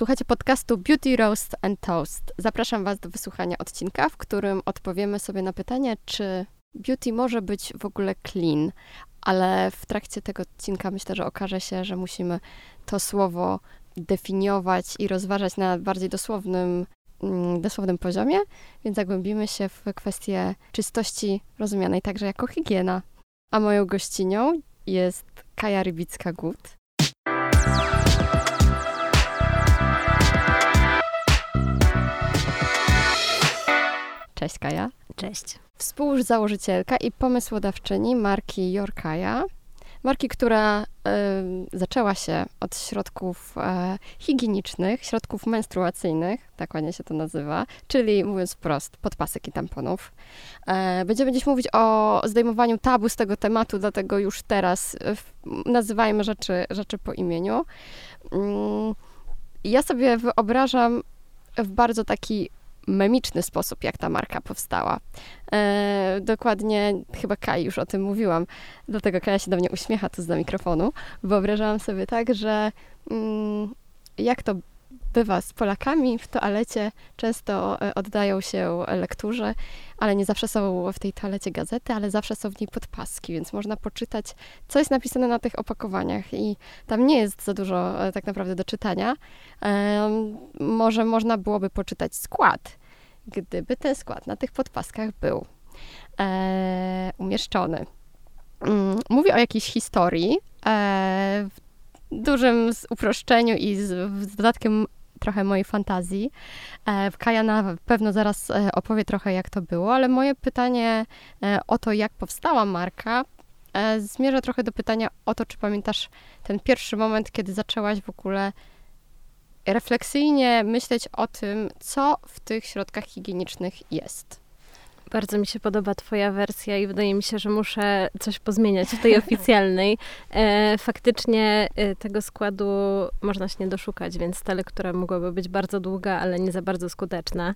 Słuchajcie podcastu Beauty Roast and Toast. Zapraszam Was do wysłuchania odcinka, w którym odpowiemy sobie na pytanie, czy beauty może być w ogóle clean, ale w trakcie tego odcinka myślę, że okaże się, że musimy to słowo definiować i rozważać na bardziej dosłownym, mm, dosłownym poziomie, więc zagłębimy się w kwestię czystości rozumianej także jako higiena. A moją gościnią jest Kaja Rybicka-Gut. Cześć Kaja. Cześć. Współzałożycielka i pomysłodawczyni marki Yorkaja. Marki, która y, zaczęła się od środków e, higienicznych, środków menstruacyjnych, tak ładnie się to nazywa, czyli mówiąc wprost, podpasek i tamponów. E, będziemy dziś mówić o zdejmowaniu tabu z tego tematu, dlatego już teraz nazywajmy rzeczy, rzeczy po imieniu. Mm, ja sobie wyobrażam w bardzo taki memiczny sposób, jak ta marka powstała. E, dokładnie, chyba Kai już o tym mówiłam, dlatego Kaja się do mnie uśmiecha tu z mikrofonu. Wyobrażałam sobie tak, że mm, jak to bywa z Polakami w toalecie, często e, oddają się lekturze, ale nie zawsze są w tej toalecie gazety, ale zawsze są w niej podpaski, więc można poczytać, co jest napisane na tych opakowaniach i tam nie jest za dużo e, tak naprawdę do czytania. Może można byłoby poczytać skład, gdyby ten skład na tych podpaskach był e, umieszczony. Mm, mówię o jakiejś historii e, w dużym uproszczeniu i z, z dodatkiem trochę mojej fantazji. E, Kaja na pewno zaraz e, opowie trochę, jak to było, ale moje pytanie e, o to, jak powstała marka, zmierza trochę do pytania o to, czy pamiętasz ten pierwszy moment, kiedy zaczęłaś w ogóle refleksyjnie myśleć o tym, co w tych środkach higienicznych jest. Bardzo mi się podoba Twoja wersja i wydaje mi się, że muszę coś pozmieniać w tej oficjalnej. E, faktycznie e, tego składu można się nie doszukać, więc ta lektura mogłaby być bardzo długa, ale nie za bardzo skuteczna.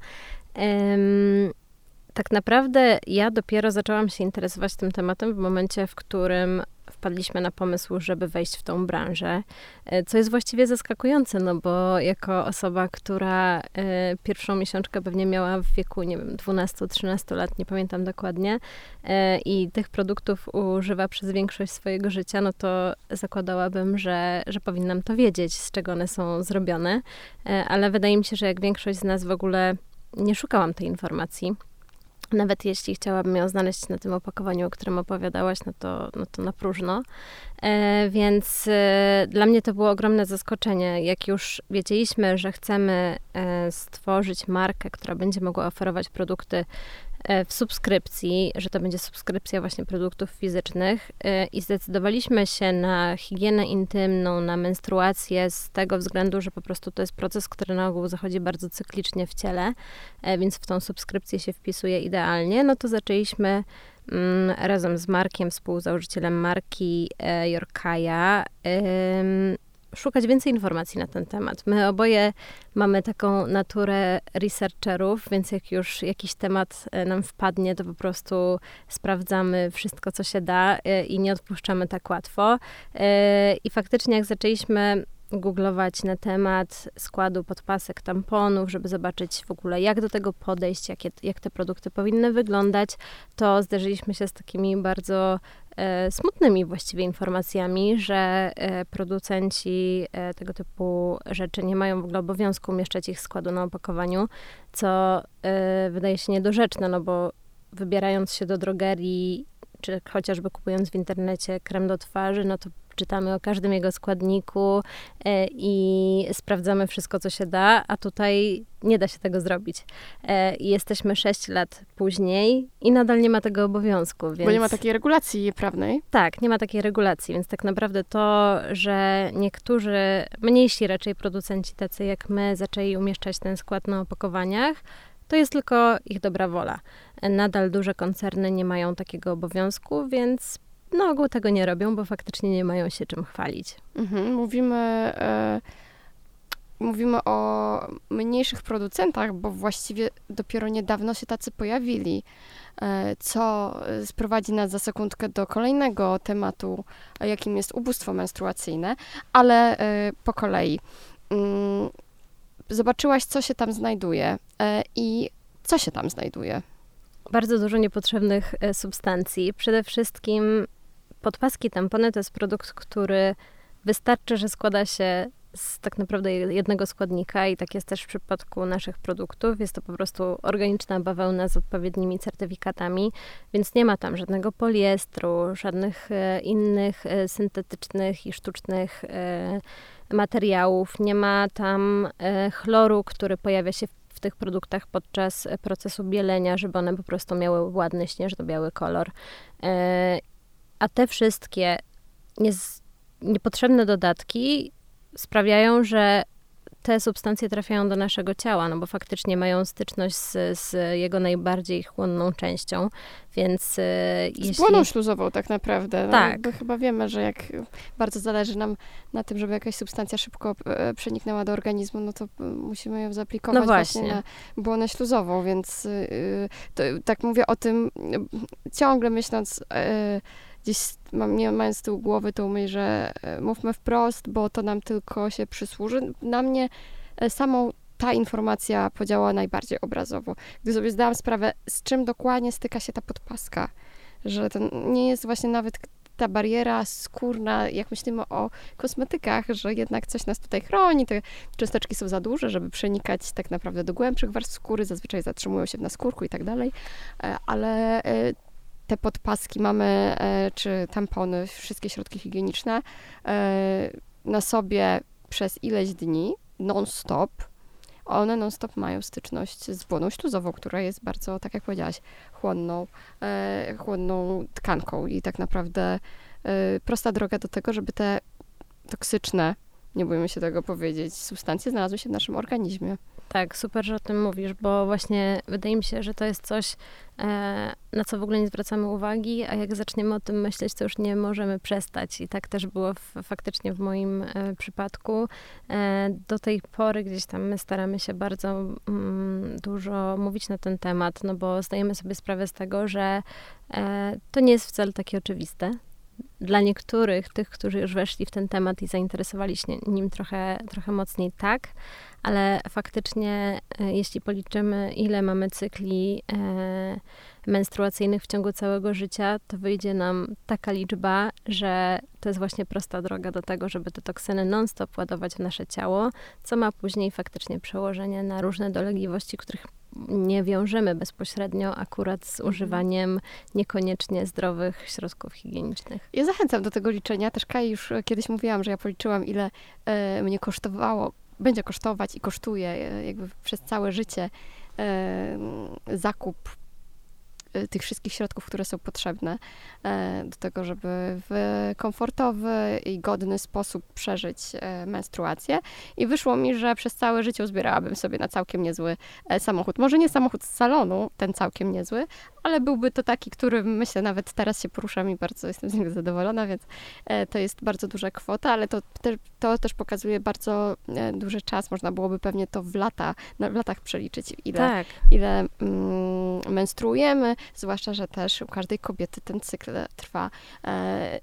Tak naprawdę ja dopiero zaczęłam się interesować tym tematem w momencie, w którym wpadliśmy na pomysł, żeby wejść w tą branżę, e, co jest właściwie zaskakujące, no bo jako osoba, która e, pierwszą miesiączkę pewnie miała w wieku, nie wiem, 12-13 lat, nie pamiętam dokładnie, e, i tych produktów używa przez większość swojego życia, no to zakładałabym, że, że powinnam to wiedzieć, z czego one są zrobione, ale wydaje mi się, że jak większość z nas w ogóle nie szukałam tej informacji, nawet jeśli chciałabym ją znaleźć na tym opakowaniu, o którym opowiadałaś, no to, no to na próżno. E, więc e, dla mnie to było ogromne zaskoczenie. Jak już wiedzieliśmy, że chcemy e, stworzyć markę, która będzie mogła oferować produkty w subskrypcji, że to będzie subskrypcja właśnie produktów fizycznych e, i zdecydowaliśmy się na higienę intymną, na menstruację z tego względu, że po prostu to jest proces, który na ogół zachodzi bardzo cyklicznie w ciele, e, więc w tą subskrypcję się wpisuje idealnie, no to zaczęliśmy mm, razem z Markiem, współzałożycielem marki Jorkaja, szukać więcej informacji na ten temat. My oboje mamy taką naturę researcherów, więc jak już jakiś temat e, nam wpadnie, to po prostu sprawdzamy wszystko, co się da e, i nie odpuszczamy tak łatwo. E, I faktycznie, jak zaczęliśmy googlować na temat składu podpasek, tamponów, żeby zobaczyć w ogóle, jak do tego podejść, jakie, jak te produkty powinny wyglądać, to zderzyliśmy się z takimi bardzo e, smutnymi właściwie informacjami, że e, producenci e, tego typu rzeczy nie mają w ogóle obowiązku umieszczać ich składu na opakowaniu, co e, wydaje się niedorzeczne, no bo wybierając się do drogerii, czy chociażby kupując w internecie krem do twarzy, no to czytamy o każdym jego składniku e, i sprawdzamy wszystko, co się da, a tutaj nie da się tego zrobić. E, jesteśmy 6 lat później i nadal nie ma tego obowiązku. Więc... Bo nie ma takiej regulacji prawnej. Tak, nie ma takiej regulacji, więc tak naprawdę to, że niektórzy, mniejsi raczej producenci tacy jak my, zaczęli umieszczać ten skład na opakowaniach, to jest tylko ich dobra wola. Nadal duże koncerny nie mają takiego obowiązku, więc na ogół tego nie robią, bo faktycznie nie mają się czym chwalić. Mhm, mówimy, e, mówimy o mniejszych producentach, bo właściwie dopiero niedawno się tacy pojawili, e, co sprowadzi nas za sekundkę do kolejnego tematu, jakim jest ubóstwo menstruacyjne, ale e, po kolei. Mm, zobaczyłaś, co się tam znajduje i co się tam znajduje? Bardzo dużo niepotrzebnych substancji. Przede wszystkim podpaski tampony to jest produkt, który wystarczy, że składa się z tak naprawdę jednego składnika i tak jest też w przypadku naszych produktów. Jest to po prostu organiczna bawełna z odpowiednimi certyfikatami, więc nie ma tam żadnego poliestru, żadnych e, innych e, syntetycznych i sztucznych e, materiałów. Nie ma tam chloru, który pojawia się w tych produktach podczas procesu bielenia, żeby one po prostu miały ładny, śnieżno-biały kolor. A te wszystkie niepotrzebne dodatki sprawiają, że te substancje trafiają do naszego ciała, no bo faktycznie mają styczność z, z jego najbardziej chłonną częścią, więc e, jeśli... Z błoną śluzową tak naprawdę. No, tak. chyba wiemy, że jak bardzo zależy nam na tym, żeby jakaś substancja szybko e, przeniknęła do organizmu, no to musimy ją zaaplikować no właśnie. właśnie na błonę śluzową, więc e, to, tak mówię o tym ciągle myśląc gdzieś mam, nie mając z tyłu głowy tą myśl, że e, mówmy wprost, bo to nam tylko się przysłuży. Na mnie e, samą ta informacja podziałała najbardziej obrazowo. Gdy sobie zdałam sprawę, z czym dokładnie styka się ta podpaska, że to nie jest właśnie nawet ta bariera skórna, jak myślimy o kosmetykach, że jednak coś nas tutaj chroni, te cząsteczki są za duże, żeby przenikać tak naprawdę do głębszych warstw skóry, zazwyczaj zatrzymują się w naskórku i tak dalej, e, ale te podpaski mamy, e, czy tampony, wszystkie środki higieniczne e, na sobie przez ileś dni, non-stop. One non-stop mają styczność z błoną śluzową, która jest bardzo, tak jak powiedziałaś, chłonną, e, chłonną tkanką i tak naprawdę prosta droga do tego, żeby te toksyczne, nie bójmy się tego powiedzieć, substancje znalazły się w naszym organizmie. Tak, super, że o tym mówisz, bo właśnie wydaje mi się, że to jest coś, e, na co w ogóle nie zwracamy uwagi, a jak zaczniemy o tym myśleć, to już nie możemy przestać. I tak też było w, faktycznie w moim e, przypadku. E, do tej pory gdzieś tam my staramy się bardzo mm, dużo mówić na ten temat, no bo zdajemy sobie sprawę z tego, że to nie jest wcale takie oczywiste dla niektórych, tych, którzy już weszli w ten temat i zainteresowali się nim trochę, trochę mocniej, tak, ale faktycznie, e, jeśli policzymy, ile mamy cykli e, menstruacyjnych w ciągu całego życia, to wyjdzie nam taka liczba, że to jest właśnie prosta droga do tego, żeby te toksyny non-stop ładować w nasze ciało, co ma później faktycznie przełożenie na różne dolegliwości, których nie wiążemy bezpośrednio akurat z mhm. używaniem niekoniecznie zdrowych środków higienicznych. Ja zachęcam do tego liczenia. Też Kaj już kiedyś mówiłam, że ja policzyłam, ile e, mnie kosztowało, będzie kosztować i kosztuje e, jakby przez całe życie e, zakup tych wszystkich środków, które są potrzebne e, do tego, żeby w komfortowy i godny sposób przeżyć e, menstruację. I wyszło mi, że przez całe życie uzbierałabym sobie na całkiem niezły e, samochód. Może nie samochód z salonu, ten całkiem niezły, ale byłby to taki, który myślę nawet teraz się poruszam i bardzo jestem z niego zadowolona, więc to jest bardzo duża kwota, ale to, to też pokazuje bardzo duży czas. Można byłoby pewnie to w lata, w latach przeliczyć, ile, tak. ile mm, menstruujemy, zwłaszcza, że też u każdej kobiety ten cykl trwa e,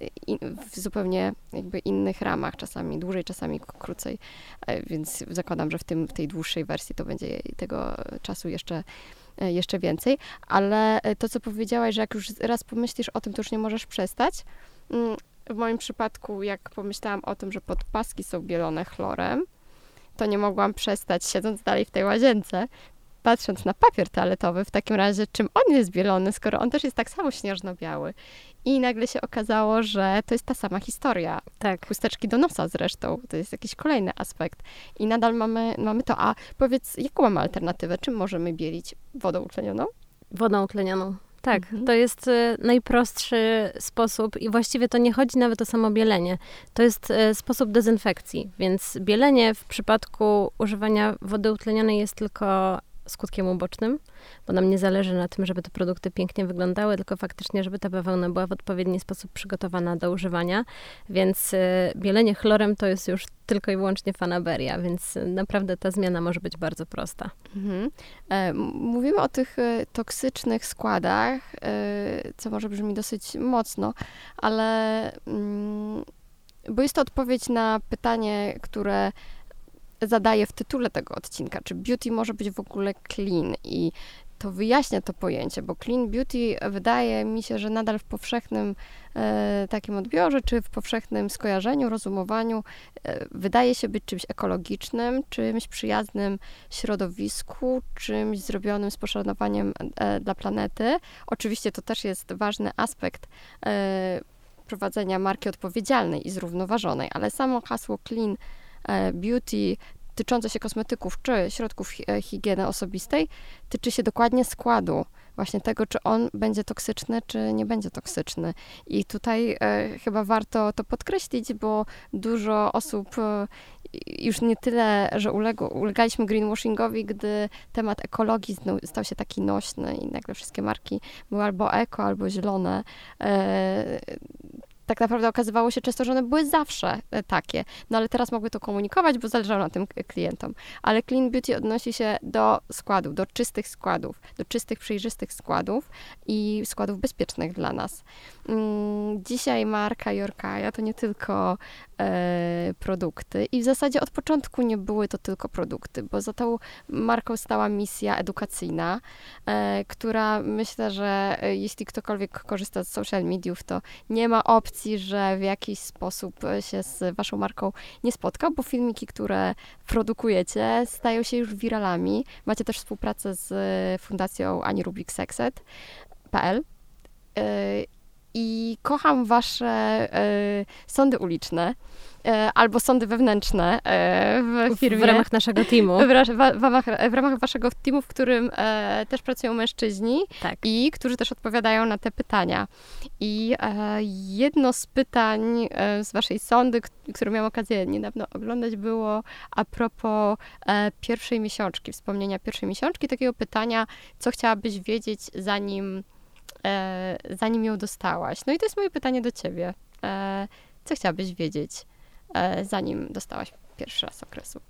w zupełnie jakby innych ramach, czasami dłużej, czasami krócej, e, więc zakładam, że w, tym, w tej dłuższej wersji to będzie tego czasu jeszcze e, jeszcze więcej, ale to, co powiedziałaś, że jak już raz pomyślisz o tym, to już nie możesz przestać. Mm, w moim przypadku, jak pomyślałam o tym, że podpaski są bielone chlorem, to nie mogłam przestać, siedząc dalej w tej łazience, patrząc na papier toaletowy, w takim razie czym on jest bielony, skoro on też jest tak samo śnieżno-biały. I nagle się okazało, że to jest ta sama historia. Tak. Chusteczki do nosa zresztą, to jest jakiś kolejny aspekt. I nadal mamy, mamy to. A powiedz, jaką mamy alternatywę? Czym możemy bielić? Wodą utlenioną? Wodą utlenioną. Tak, mhm. to jest y, najprostszy sposób i właściwie to nie chodzi nawet o samo bielenie. To jest y, sposób dezynfekcji, więc bielenie w przypadku używania wody utlenionej jest tylko skutkiem ubocznym, bo nam nie zależy na tym, żeby te produkty pięknie wyglądały, tylko faktycznie, żeby ta bawełna była w odpowiedni sposób przygotowana do używania. Więc y, bielenie chlorem to jest już tylko i wyłącznie fanaberia, więc naprawdę ta zmiana może być bardzo prosta. Mhm. E, mówimy o tych e, toksycznych składach, co może brzmi dosyć mocno, ale mm, bo jest to odpowiedź na pytanie, które zadaję w tytule tego odcinka, czy beauty może być w ogóle clean i to wyjaśnia to pojęcie, bo clean beauty wydaje mi się, że nadal w powszechnym e, takim odbiorze, czy w powszechnym skojarzeniu, rozumowaniu, e, wydaje się być czymś ekologicznym, czymś przyjaznym środowisku, czymś zrobionym z poszanowaniem e, dla planety. Oczywiście to też jest ważny aspekt e, prowadzenia marki odpowiedzialnej i zrównoważonej, ale samo hasło clean beauty tyczące się kosmetyków czy środków e, higieny osobistej tyczy się dokładnie składu, właśnie tego, czy on będzie toksyczny, czy nie będzie toksyczny. I tutaj e, chyba warto to podkreślić, bo dużo osób e, już nie tyle, że uległo, ulegaliśmy greenwashingowi, gdy temat ekologii stał się taki nośny i nagle wszystkie marki były albo eko, albo zielone. E, tak naprawdę okazywało się często, że one były zawsze e, takie. No ale teraz mogły to komunikować, bo zależało na tym klientom. Ale Clean Beauty odnosi się do składów, do czystych składów, do czystych, przejrzystych składów i składów bezpiecznych dla nas. Mm, dzisiaj marka Yorkaya to nie tylko e, produkty i w zasadzie od początku nie były to tylko produkty, bo za tą marką stała misja edukacyjna, e, która myślę, że e, jeśli ktokolwiek korzysta z social mediów, to nie ma opcji, że w jakiś sposób się z waszą marką nie spotkał, bo filmiki, które produkujecie, stają się już wiralami. Macie też współpracę z fundacją Ani Rubik Sexet.pl i kocham wasze y, sądy uliczne y, albo sądy wewnętrzne y, w firmie. W ramach naszego teamu. W, ramach, w ramach waszego teamu, w którym też pracują mężczyźni tak. i którzy też odpowiadają na te pytania. I jedno z pytań z waszej sądy, które miałam okazję niedawno oglądać, było a propos pierwszej miesiączki, wspomnienia pierwszej miesiączki, takiego pytania, co chciałabyś wiedzieć, zanim e, zanim ją dostałaś. No i to jest moje pytanie do ciebie. E, co chciałabyś wiedzieć, e, zanim dostałaś pierwszy raz okresu?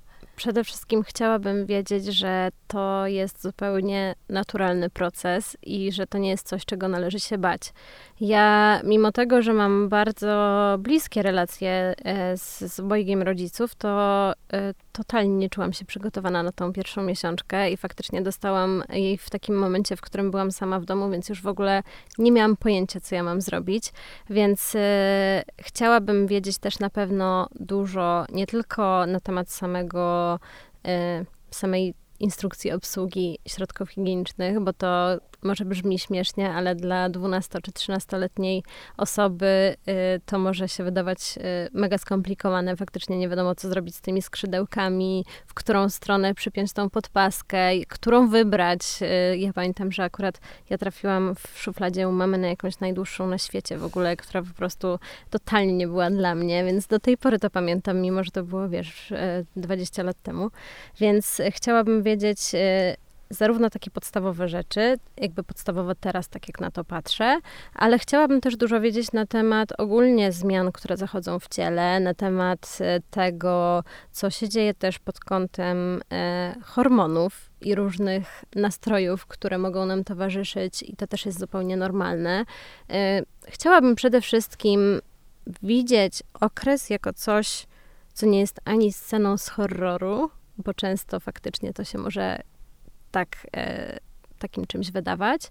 Przede wszystkim chciałabym wiedzieć, że to jest zupełnie naturalny proces i że to nie jest coś, czego należy się bać. Ja, mimo tego, że mam bardzo bliskie relacje e, z, z obojgiem rodziców, to e, totalnie nie czułam się przygotowana na tą pierwszą miesiączkę i faktycznie dostałam jej w takim momencie, w którym byłam sama w domu, więc już w ogóle nie miałam pojęcia, co ja mam zrobić. Więc e, chciałabym wiedzieć też na pewno dużo, nie tylko na temat samego, samej instrukcji obsługi środków higienicznych, bo to może brzmi śmiesznie, ale dla 12 czy 13-letniej osoby y, to może się wydawać y, mega skomplikowane. Faktycznie nie wiadomo, co zrobić z tymi skrzydełkami, w którą stronę przypiąć tą podpaskę, którą wybrać. Y, ja pamiętam, że akurat ja trafiłam w szufladzie u mamy na jakąś najdłuższą na świecie w ogóle, która po prostu totalnie nie była dla mnie, więc do tej pory to pamiętam, mimo że to było, wiesz, 20 lat temu. Więc chciałabym wiedzieć, zarówno takie podstawowe rzeczy, jakby podstawowe teraz, tak jak na to patrzę, ale chciałabym też dużo wiedzieć na temat ogólnie zmian, które zachodzą w ciele, na temat e, tego, co się dzieje też pod kątem e, hormonów i różnych nastrojów, które mogą nam towarzyszyć, i to też jest zupełnie normalne. Chciałabym przede wszystkim widzieć okres jako coś, co nie jest ani sceną z horroru, bo często faktycznie to się może tak, e, takim czymś wydawać,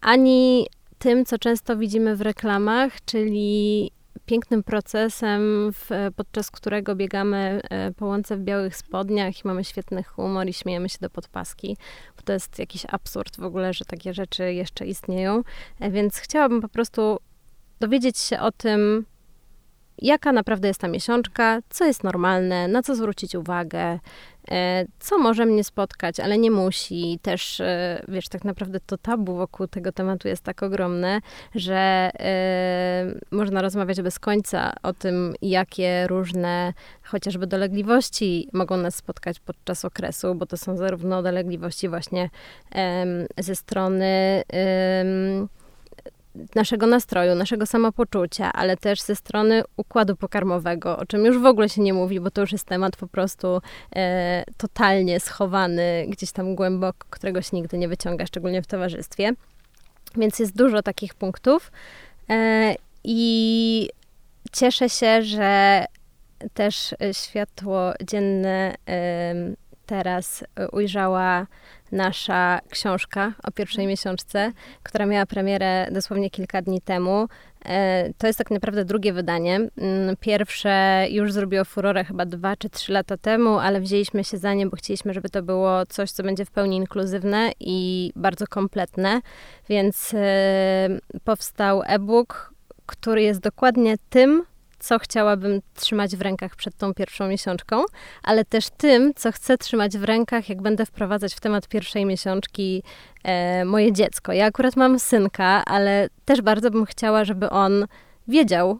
ani tym, co często widzimy w reklamach, czyli pięknym procesem, w, podczas którego biegamy e, po łące w białych spodniach i mamy świetny humor i śmiejemy się do podpaski, bo to jest jakiś absurd w ogóle, że takie rzeczy jeszcze istnieją. E, więc chciałabym po prostu dowiedzieć się o tym, jaka naprawdę jest ta miesiączka, co jest normalne, na co zwrócić uwagę, e, co może mnie spotkać, ale nie musi. Też, e, wiesz, tak naprawdę to tabu wokół tego tematu jest tak ogromne, że e, można rozmawiać bez końca o tym, jakie różne chociażby dolegliwości mogą nas spotkać podczas okresu, bo to są zarówno dolegliwości właśnie ze strony naszego nastroju, naszego samopoczucia, ale też ze strony układu pokarmowego, o czym już w ogóle się nie mówi, bo to już jest temat po prostu e, totalnie schowany gdzieś tam głęboko, którego się nigdy nie wyciąga, szczególnie w towarzystwie. Więc jest dużo takich punktów e, i cieszę się, że też światło dzienne teraz ujrzała nasza książka o pierwszej miesiączce, która miała premierę dosłownie kilka dni temu. E, to jest tak naprawdę drugie wydanie. Mm, pierwsze już zrobiło furorę chyba dwa czy trzy lata temu, ale wzięliśmy się za nie, bo chcieliśmy, żeby to było coś, co będzie w pełni inkluzywne i bardzo kompletne. Więc e, powstał e-book, który jest dokładnie tym, co chciałabym trzymać w rękach przed tą pierwszą miesiączką, ale też tym, co chcę trzymać w rękach, jak będę wprowadzać w temat pierwszej miesiączki e, moje dziecko. Ja akurat mam synka, ale też bardzo bym chciała, żeby on wiedział,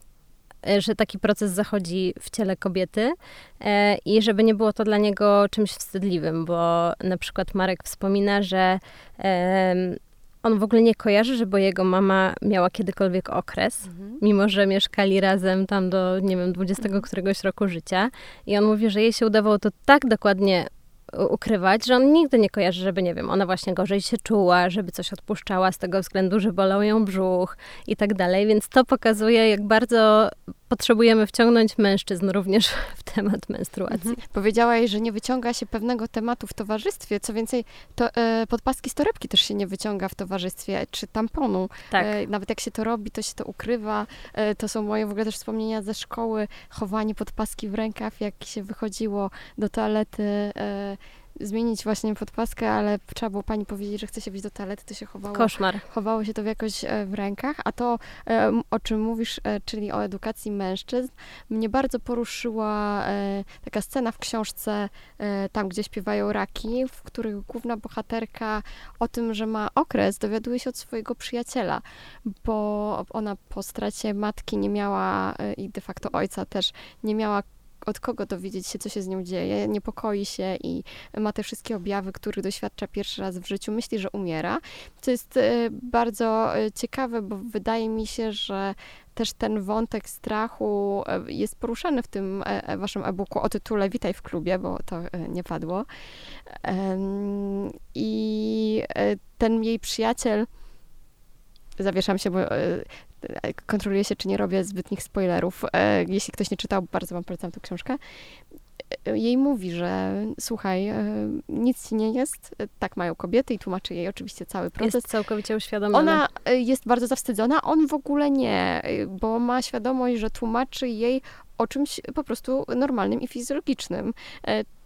e, że taki proces zachodzi w ciele kobiety e, i żeby nie było to dla niego czymś wstydliwym, bo na przykład Marek wspomina, że e, on w ogóle nie kojarzy, żeby jego mama miała kiedykolwiek okres, mhm. mimo że mieszkali razem tam do, nie wiem, 20 mhm. któregoś roku życia. I on mówi, że jej się udawało to tak dokładnie ukrywać, że on nigdy nie kojarzy, żeby, nie wiem, ona właśnie gorzej się czuła, żeby coś odpuszczała z tego względu, że bolał ją brzuch i tak dalej. Więc to pokazuje, jak bardzo potrzebujemy wciągnąć mężczyzn również w temat menstruacji. Mhm. Powiedziałaś, że nie wyciąga się pewnego tematu w towarzystwie. Co więcej, to, e, podpaski z torebki też się nie wyciąga w towarzystwie, czy tamponu. Tak. E, nawet jak się to robi, to się to ukrywa. E, to są moje w ogóle też wspomnienia ze szkoły. Chowanie podpaski w rękaw, jak się wychodziło do toalety e, zmienić właśnie podpaskę, ale trzeba było pani powiedzieć, że chce się wyjść do toalety, to się chowało. Koszmar. Chowało się to jakoś e, w rękach, a to, e, o czym mówisz, e, czyli o edukacji mężczyzn, mnie bardzo poruszyła taka scena w książce, tam gdzie śpiewają raki, w których główna bohaterka o tym, że ma okres, dowiaduje się od swojego przyjaciela, bo ona po stracie matki nie miała i de facto ojca też nie miała od kogo dowiedzieć się, co się z nią dzieje, niepokoi się i ma te wszystkie objawy, których doświadcza pierwszy raz w życiu, myśli, że umiera. Co jest e, bardzo e, ciekawe, bo wydaje mi się, że też ten wątek strachu e, jest poruszany w tym waszym e-booku o tytule Witaj w klubie, bo to nie padło. I ten jej przyjaciel, zawieszam się, bo kontroluję się, czy nie robię zbytnich spoilerów. E, jeśli ktoś nie czytał, bardzo wam polecam tę książkę. E, jej mówi, że słuchaj, e, nic ci nie jest, tak mają kobiety i tłumaczy jej oczywiście cały proces. Jest całkowicie uświadomiona. Ona jest bardzo zawstydzona, on w ogóle nie, bo ma świadomość, że tłumaczy jej o czymś po prostu normalnym i fizjologicznym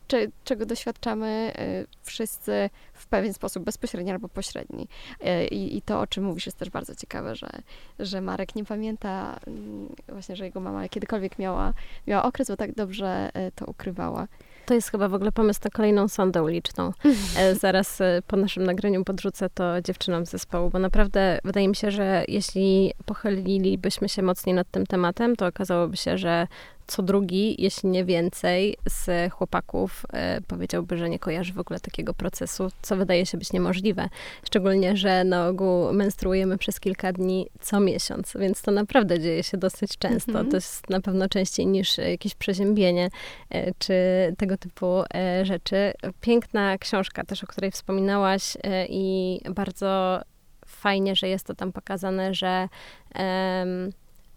czy, czego doświadczamy y, wszyscy w pewien sposób bezpośredni albo pośredni. Y, I, I, to, o czym mówisz, jest też bardzo ciekawe, że, że Marek nie pamięta mm, właśnie, że jego mama kiedykolwiek miała, miała okres, bo tak dobrze y, to ukrywała. To jest chyba w ogóle pomysł na kolejną sondę uliczną. E, zaraz po naszym nagraniu podrzucę to dziewczynom z zespołu, bo naprawdę wydaje mi się, że jeśli pochylilibyśmy się mocniej nad tym tematem, to okazałoby się, że co drugi, jeśli nie więcej, z chłopaków e, powiedziałby, że nie kojarzy w ogóle takiego procesu, co wydaje się być niemożliwe. Szczególnie, że na ogół menstruujemy przez kilka dni co miesiąc, więc to naprawdę dzieje się dosyć często. Mm -hmm. To jest na pewno częściej niż jakieś przeziębienie e, czy tego typu e, rzeczy. Piękna książka też, o której wspominałaś i bardzo fajnie, że jest to tam pokazane, że,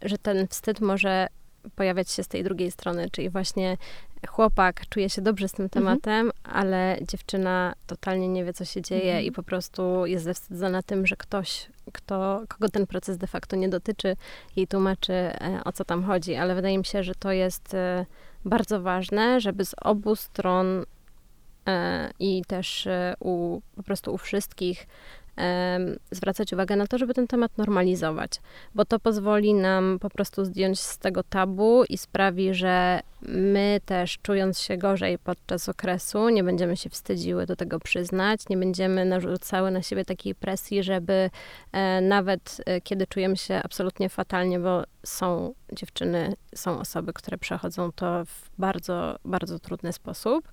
że ten wstyd może pojawiać się z tej drugiej strony, czyli właśnie chłopak czuje się dobrze z tym mhm. tematem, ale dziewczyna totalnie nie wie, co się dzieje mhm. i po prostu jest zawstydzona tym, że ktoś, kto, kogo ten proces de facto nie dotyczy, jej tłumaczy, e, o co tam chodzi. Ale wydaje mi się, że to jest e, bardzo ważne, żeby z obu stron e, i też u, po prostu u wszystkich zwracać uwagę na to, żeby ten temat normalizować, bo to pozwoli nam po prostu zdjąć z tego tabu i sprawi, że my też czując się gorzej podczas okresu, nie będziemy się wstydziły do tego przyznać, nie będziemy narzucały na siebie takiej presji, żeby e, nawet e, kiedy czujemy się absolutnie fatalnie, bo są dziewczyny, są osoby, które przechodzą to w bardzo, bardzo trudny sposób.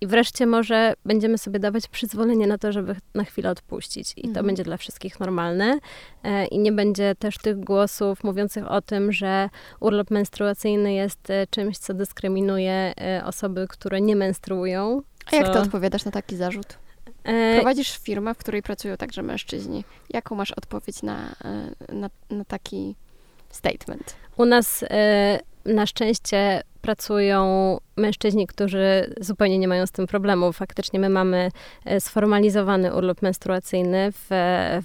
I wreszcie może będziemy sobie dawać przyzwolenie na to, żeby na chwilę odpuścić. I to mhm. będzie dla wszystkich normalne. E, I nie będzie też tych głosów mówiących o tym, że urlop menstruacyjny jest e, czymś, co dyskryminuje e, osoby, które nie menstruują. A jak ty odpowiadasz na taki zarzut? Prowadzisz firmę, w której pracują także mężczyźni. Jaką masz odpowiedź na, na, na taki statement? U nas na szczęście pracują mężczyźni, którzy zupełnie nie mają z tym problemu. Faktycznie my mamy e, sformalizowany urlop menstruacyjny w,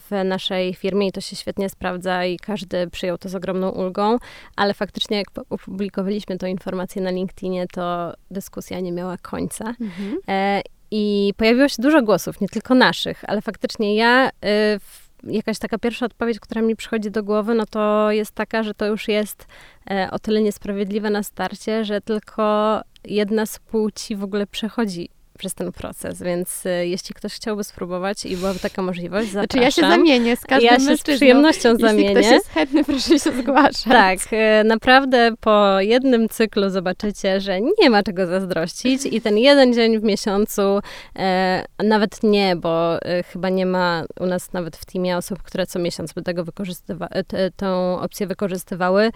w naszej firmie i to się świetnie sprawdza i każdy przyjął to z ogromną ulgą, ale faktycznie jak opublikowaliśmy tę informację na LinkedInie, to dyskusja nie miała końca. Mhm. E, I pojawiło się dużo głosów, nie tylko naszych, ale faktycznie ja e, jakaś taka pierwsza odpowiedź, która mi przychodzi do głowy, no to jest taka, że to już jest e, o tyle niesprawiedliwe na starcie, że tylko jedna z płci w ogóle przechodzi przez ten proces, więc y, jeśli ktoś chciałby spróbować i byłaby taka możliwość, zapraszam. Znaczy ja się zamienię z każdym Ja się z przyjemnością zamienię. Jeśli ktoś jest chętny, proszę się zgłaszać. Tak, y, naprawdę po jednym cyklu zobaczycie, że nie ma czego zazdrościć i ten jeden dzień w miesiącu, e, nawet nie, bo e, chyba nie ma u nas nawet w teamie osób, które co miesiąc by tego wykorzystywały, tą opcję wykorzystywały.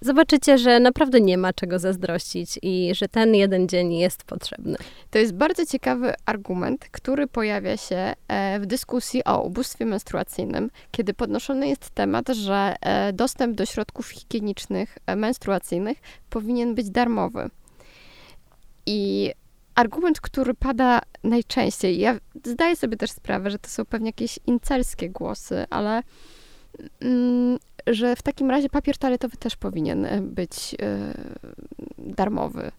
Zobaczycie, że naprawdę nie ma czego zazdrościć i że ten jeden dzień jest potrzebny. To jest bardzo ciekawy argument, który pojawia się e, w dyskusji o ubóstwie menstruacyjnym, kiedy podnoszony jest temat, że e, dostęp do środków higienicznych e, menstruacyjnych powinien być darmowy. I argument, który pada najczęściej, ja zdaję sobie też sprawę, że to są pewnie jakieś incelskie głosy, ale mm, że w takim razie papier toaletowy też powinien e, być e, darmowy.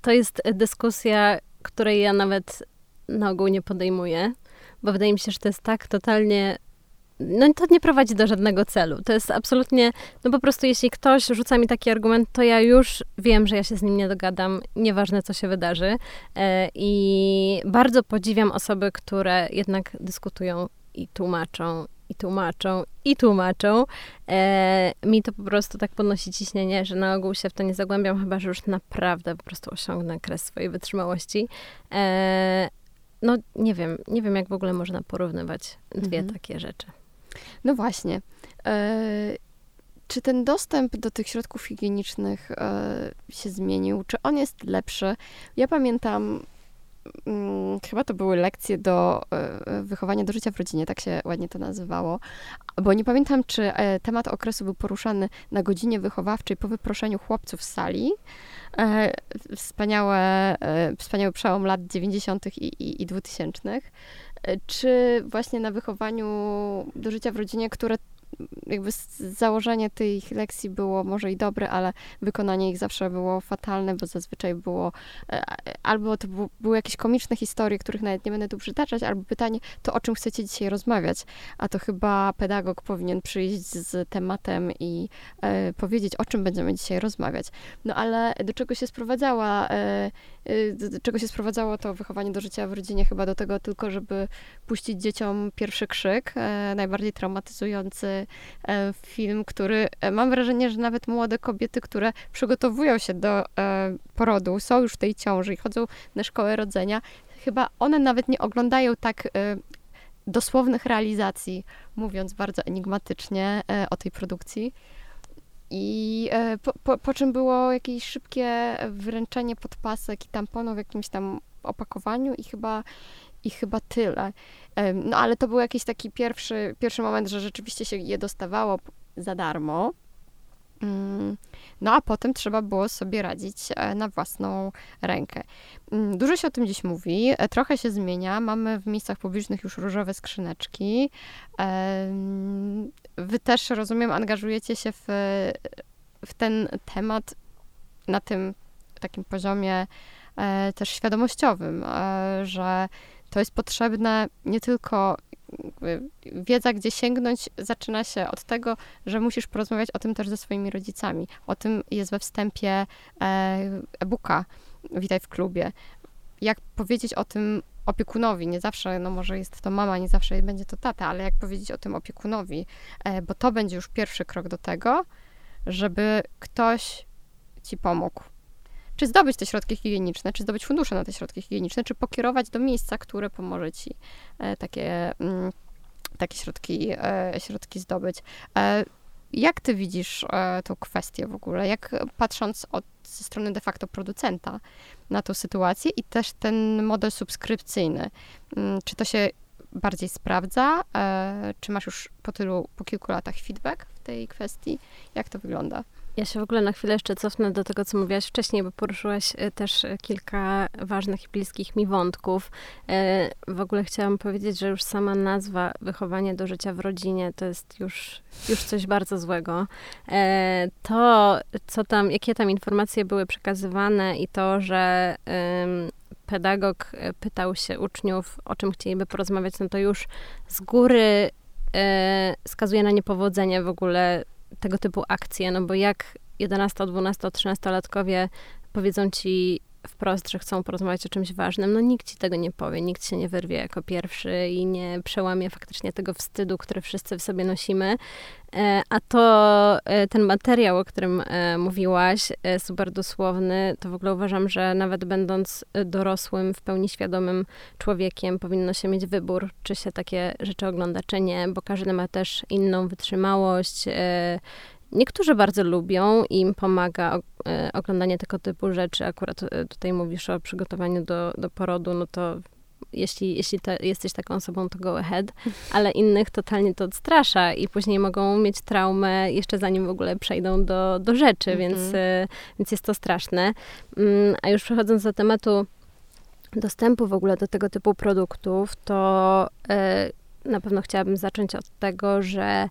To jest dyskusja, której ja nawet na ogół nie podejmuję, bo wydaje mi się, że to jest tak totalnie no to nie prowadzi do żadnego celu. To jest absolutnie, no po prostu jeśli ktoś rzuca mi taki argument, to ja już wiem, że ja się z nim nie dogadam, nieważne co się wydarzy. E, I bardzo podziwiam osoby, które jednak dyskutują i tłumaczą i tłumaczą, i tłumaczą. E, mi to po prostu tak podnosi ciśnienie, że na ogół się w to nie zagłębiam, chyba że już naprawdę po prostu osiągnę kres swojej wytrzymałości. E, no nie wiem, nie wiem jak w ogóle można porównywać dwie mhm. takie rzeczy. No właśnie. E, czy ten dostęp do tych środków higienicznych e, się zmienił? Czy on jest lepszy? Ja pamiętam chyba to były lekcje do e, wychowania do życia w rodzinie, tak się ładnie to nazywało. Bo nie pamiętam, czy e, temat okresu był poruszany na godzinie wychowawczej po wyproszeniu chłopców z sali. E, wspaniałe, wspaniały przełom lat 90. i, i, i 2000. Czy właśnie na wychowaniu do życia w rodzinie, które jakby założenie tych lekcji było może i dobre, ale wykonanie ich zawsze było fatalne, bo zazwyczaj było e, albo to były jakieś komiczne historie, których nawet nie będę tu przytaczać, albo pytanie, to o czym chcecie dzisiaj rozmawiać? A to chyba pedagog powinien przyjść z tematem i e, powiedzieć, o czym będziemy dzisiaj rozmawiać. No ale do czego się sprowadzała, e, do czego się sprowadzało to wychowanie do życia w rodzinie? Chyba do tego tylko, żeby puścić dzieciom pierwszy krzyk, e, najbardziej traumatyzujący E, film, który e, mam wrażenie, że nawet młode kobiety, które przygotowują się do porodu, są już w tej ciąży i chodzą na szkołę rodzenia, chyba one nawet nie oglądają tak dosłownych realizacji, mówiąc bardzo enigmatycznie o tej produkcji. I po, po, po, czym było jakieś szybkie wręczenie podpasek i tamponów w jakimś tam opakowaniu i chyba, i chyba tyle. No ale to był jakiś taki pierwszy, pierwszy moment, że rzeczywiście się je dostawało za darmo. Mm, no a potem trzeba było sobie radzić e, na własną rękę. Mm, dużo się o tym dziś mówi, e, trochę się zmienia. Mamy w miejscach publicznych już różowe skrzyneczki. Wy też, rozumiem, angażujecie się w, w ten temat na tym takim poziomie e, też świadomościowym, że to jest potrzebne nie tylko wiedza, gdzie sięgnąć, zaczyna się od tego, że musisz porozmawiać o tym też ze swoimi rodzicami. O tym jest we wstępie e, e-booka Witaj w klubie. Jak powiedzieć o tym opiekunowi, nie zawsze, no może jest to mama, nie zawsze będzie to tata, ale jak powiedzieć o tym opiekunowi, e, bo to będzie już pierwszy krok do tego, żeby ktoś ci pomógł czy zdobyć te środki higieniczne, czy zdobyć fundusze na te środki higieniczne, czy pokierować do miejsca, które pomoże ci e, takie, mm, takie środki, e, środki zdobyć. E, jak ty widzisz tą kwestię w ogóle? Jak patrząc od ze strony de facto producenta na tą sytuację i też ten model subskrypcyjny, mm, czy to się bardziej sprawdza? Czy masz już po tylu, po kilku latach feedback w tej kwestii? Jak to wygląda? Ja się w ogóle na chwilę jeszcze cofnę do tego, co mówiłaś wcześniej, bo poruszyłaś e, też e, kilka ważnych i bliskich mi wątków. E, w ogóle chciałam powiedzieć, że już sama nazwa wychowanie do życia w rodzinie to jest już, już coś bardzo złego. To, co tam, jakie tam informacje były przekazywane i to, że pedagog pytał się uczniów, o czym chcieliby porozmawiać, no to już z góry skazuje na niepowodzenie w ogóle tego typu akcje, no bo jak 11, 12, 13-latkowie powiedzą ci wprost, że chcą porozmawiać o czymś ważnym, no nikt ci tego nie powie, nikt się nie wyrwie jako pierwszy i nie przełamie faktycznie tego wstydu, który wszyscy w sobie nosimy. E, a to e, ten materiał, o którym e, mówiłaś, super dosłowny, to w ogóle uważam, że nawet będąc dorosłym, w pełni świadomym człowiekiem, powinno się mieć wybór, czy się takie rzeczy ogląda, czy nie, bo każdy ma też inną wytrzymałość, Niektórzy bardzo lubią i im pomaga e, oglądanie tego typu rzeczy. Akurat e, tutaj mówisz o przygotowaniu do, do porodu, no to jeśli, jeśli te, jesteś taką osobą, to go ahead, ale innych totalnie to odstrasza i później mogą mieć traumę jeszcze zanim w ogóle przejdą do, do rzeczy, mm -hmm. więc, e, więc jest to straszne. Mm, a już przechodząc do tematu dostępu w ogóle do tego typu produktów, to na pewno chciałabym zacząć od tego, że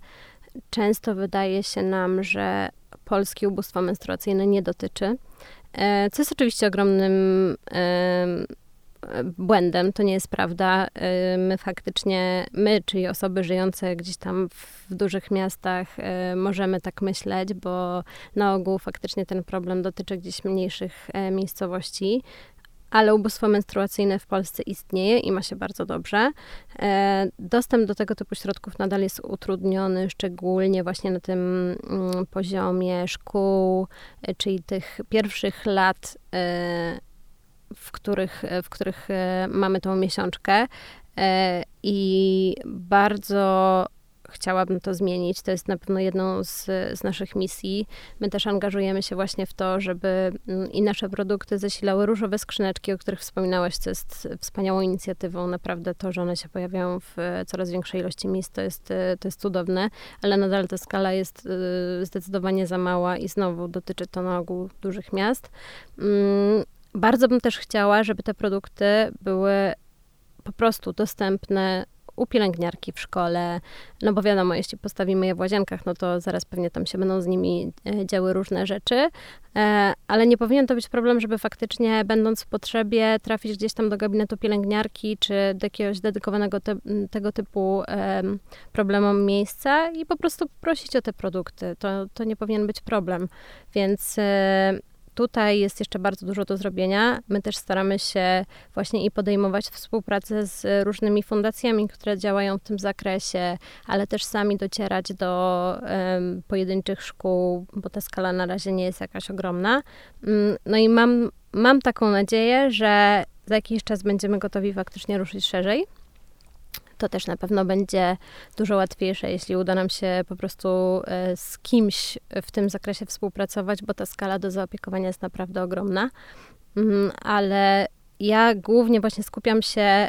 często wydaje się nam, że polskie ubóstwo menstruacyjne nie dotyczy, e, co jest oczywiście ogromnym błędem, to nie jest prawda. E, my faktycznie, my, czyli osoby żyjące gdzieś tam w dużych miastach, e, możemy tak myśleć, bo na ogół faktycznie ten problem dotyczy gdzieś mniejszych miejscowości ale ubóstwo menstruacyjne w Polsce istnieje i ma się bardzo dobrze. E, dostęp do tego typu środków nadal jest utrudniony, szczególnie właśnie na tym mm, poziomie szkół, e, czyli tych pierwszych lat, e, w których, w których mamy tą miesiączkę. I bardzo chciałabym to zmienić. To jest na pewno jedną z, z naszych misji. My też angażujemy się właśnie w to, żeby mm, i nasze produkty zasilały różowe skrzyneczki, o których wspominałaś, co jest wspaniałą inicjatywą. Naprawdę to, że one się pojawiają w coraz większej ilości miejsc, to jest, to jest cudowne, ale nadal ta skala jest y, zdecydowanie za mała i znowu dotyczy to na ogół dużych miast. Mm, bardzo bym też chciała, żeby te produkty były po prostu dostępne u pielęgniarki w szkole, no bo wiadomo, jeśli postawimy je w łazienkach, no to zaraz pewnie tam się będą z nimi e, działy różne rzeczy, e, ale nie powinien to być problem, żeby faktycznie będąc w potrzebie trafić gdzieś tam do gabinetu pielęgniarki, czy do jakiegoś dedykowanego te, tego typu problemom miejsca i po prostu prosić o te produkty. To, to nie powinien być problem, więc e, Tutaj jest jeszcze bardzo dużo do zrobienia. My też staramy się właśnie i podejmować współpracę z różnymi fundacjami, które działają w tym zakresie, ale też sami docierać do um, pojedynczych szkół, bo ta skala na razie nie jest jakaś ogromna. Um, no i mam, mam taką nadzieję, że za jakiś czas będziemy gotowi faktycznie ruszyć szerzej to też na pewno będzie dużo łatwiejsze, jeśli uda nam się po prostu e, z kimś w tym zakresie współpracować, bo ta skala do zaopiekowania jest naprawdę ogromna. Mm, ale ja głównie właśnie skupiam się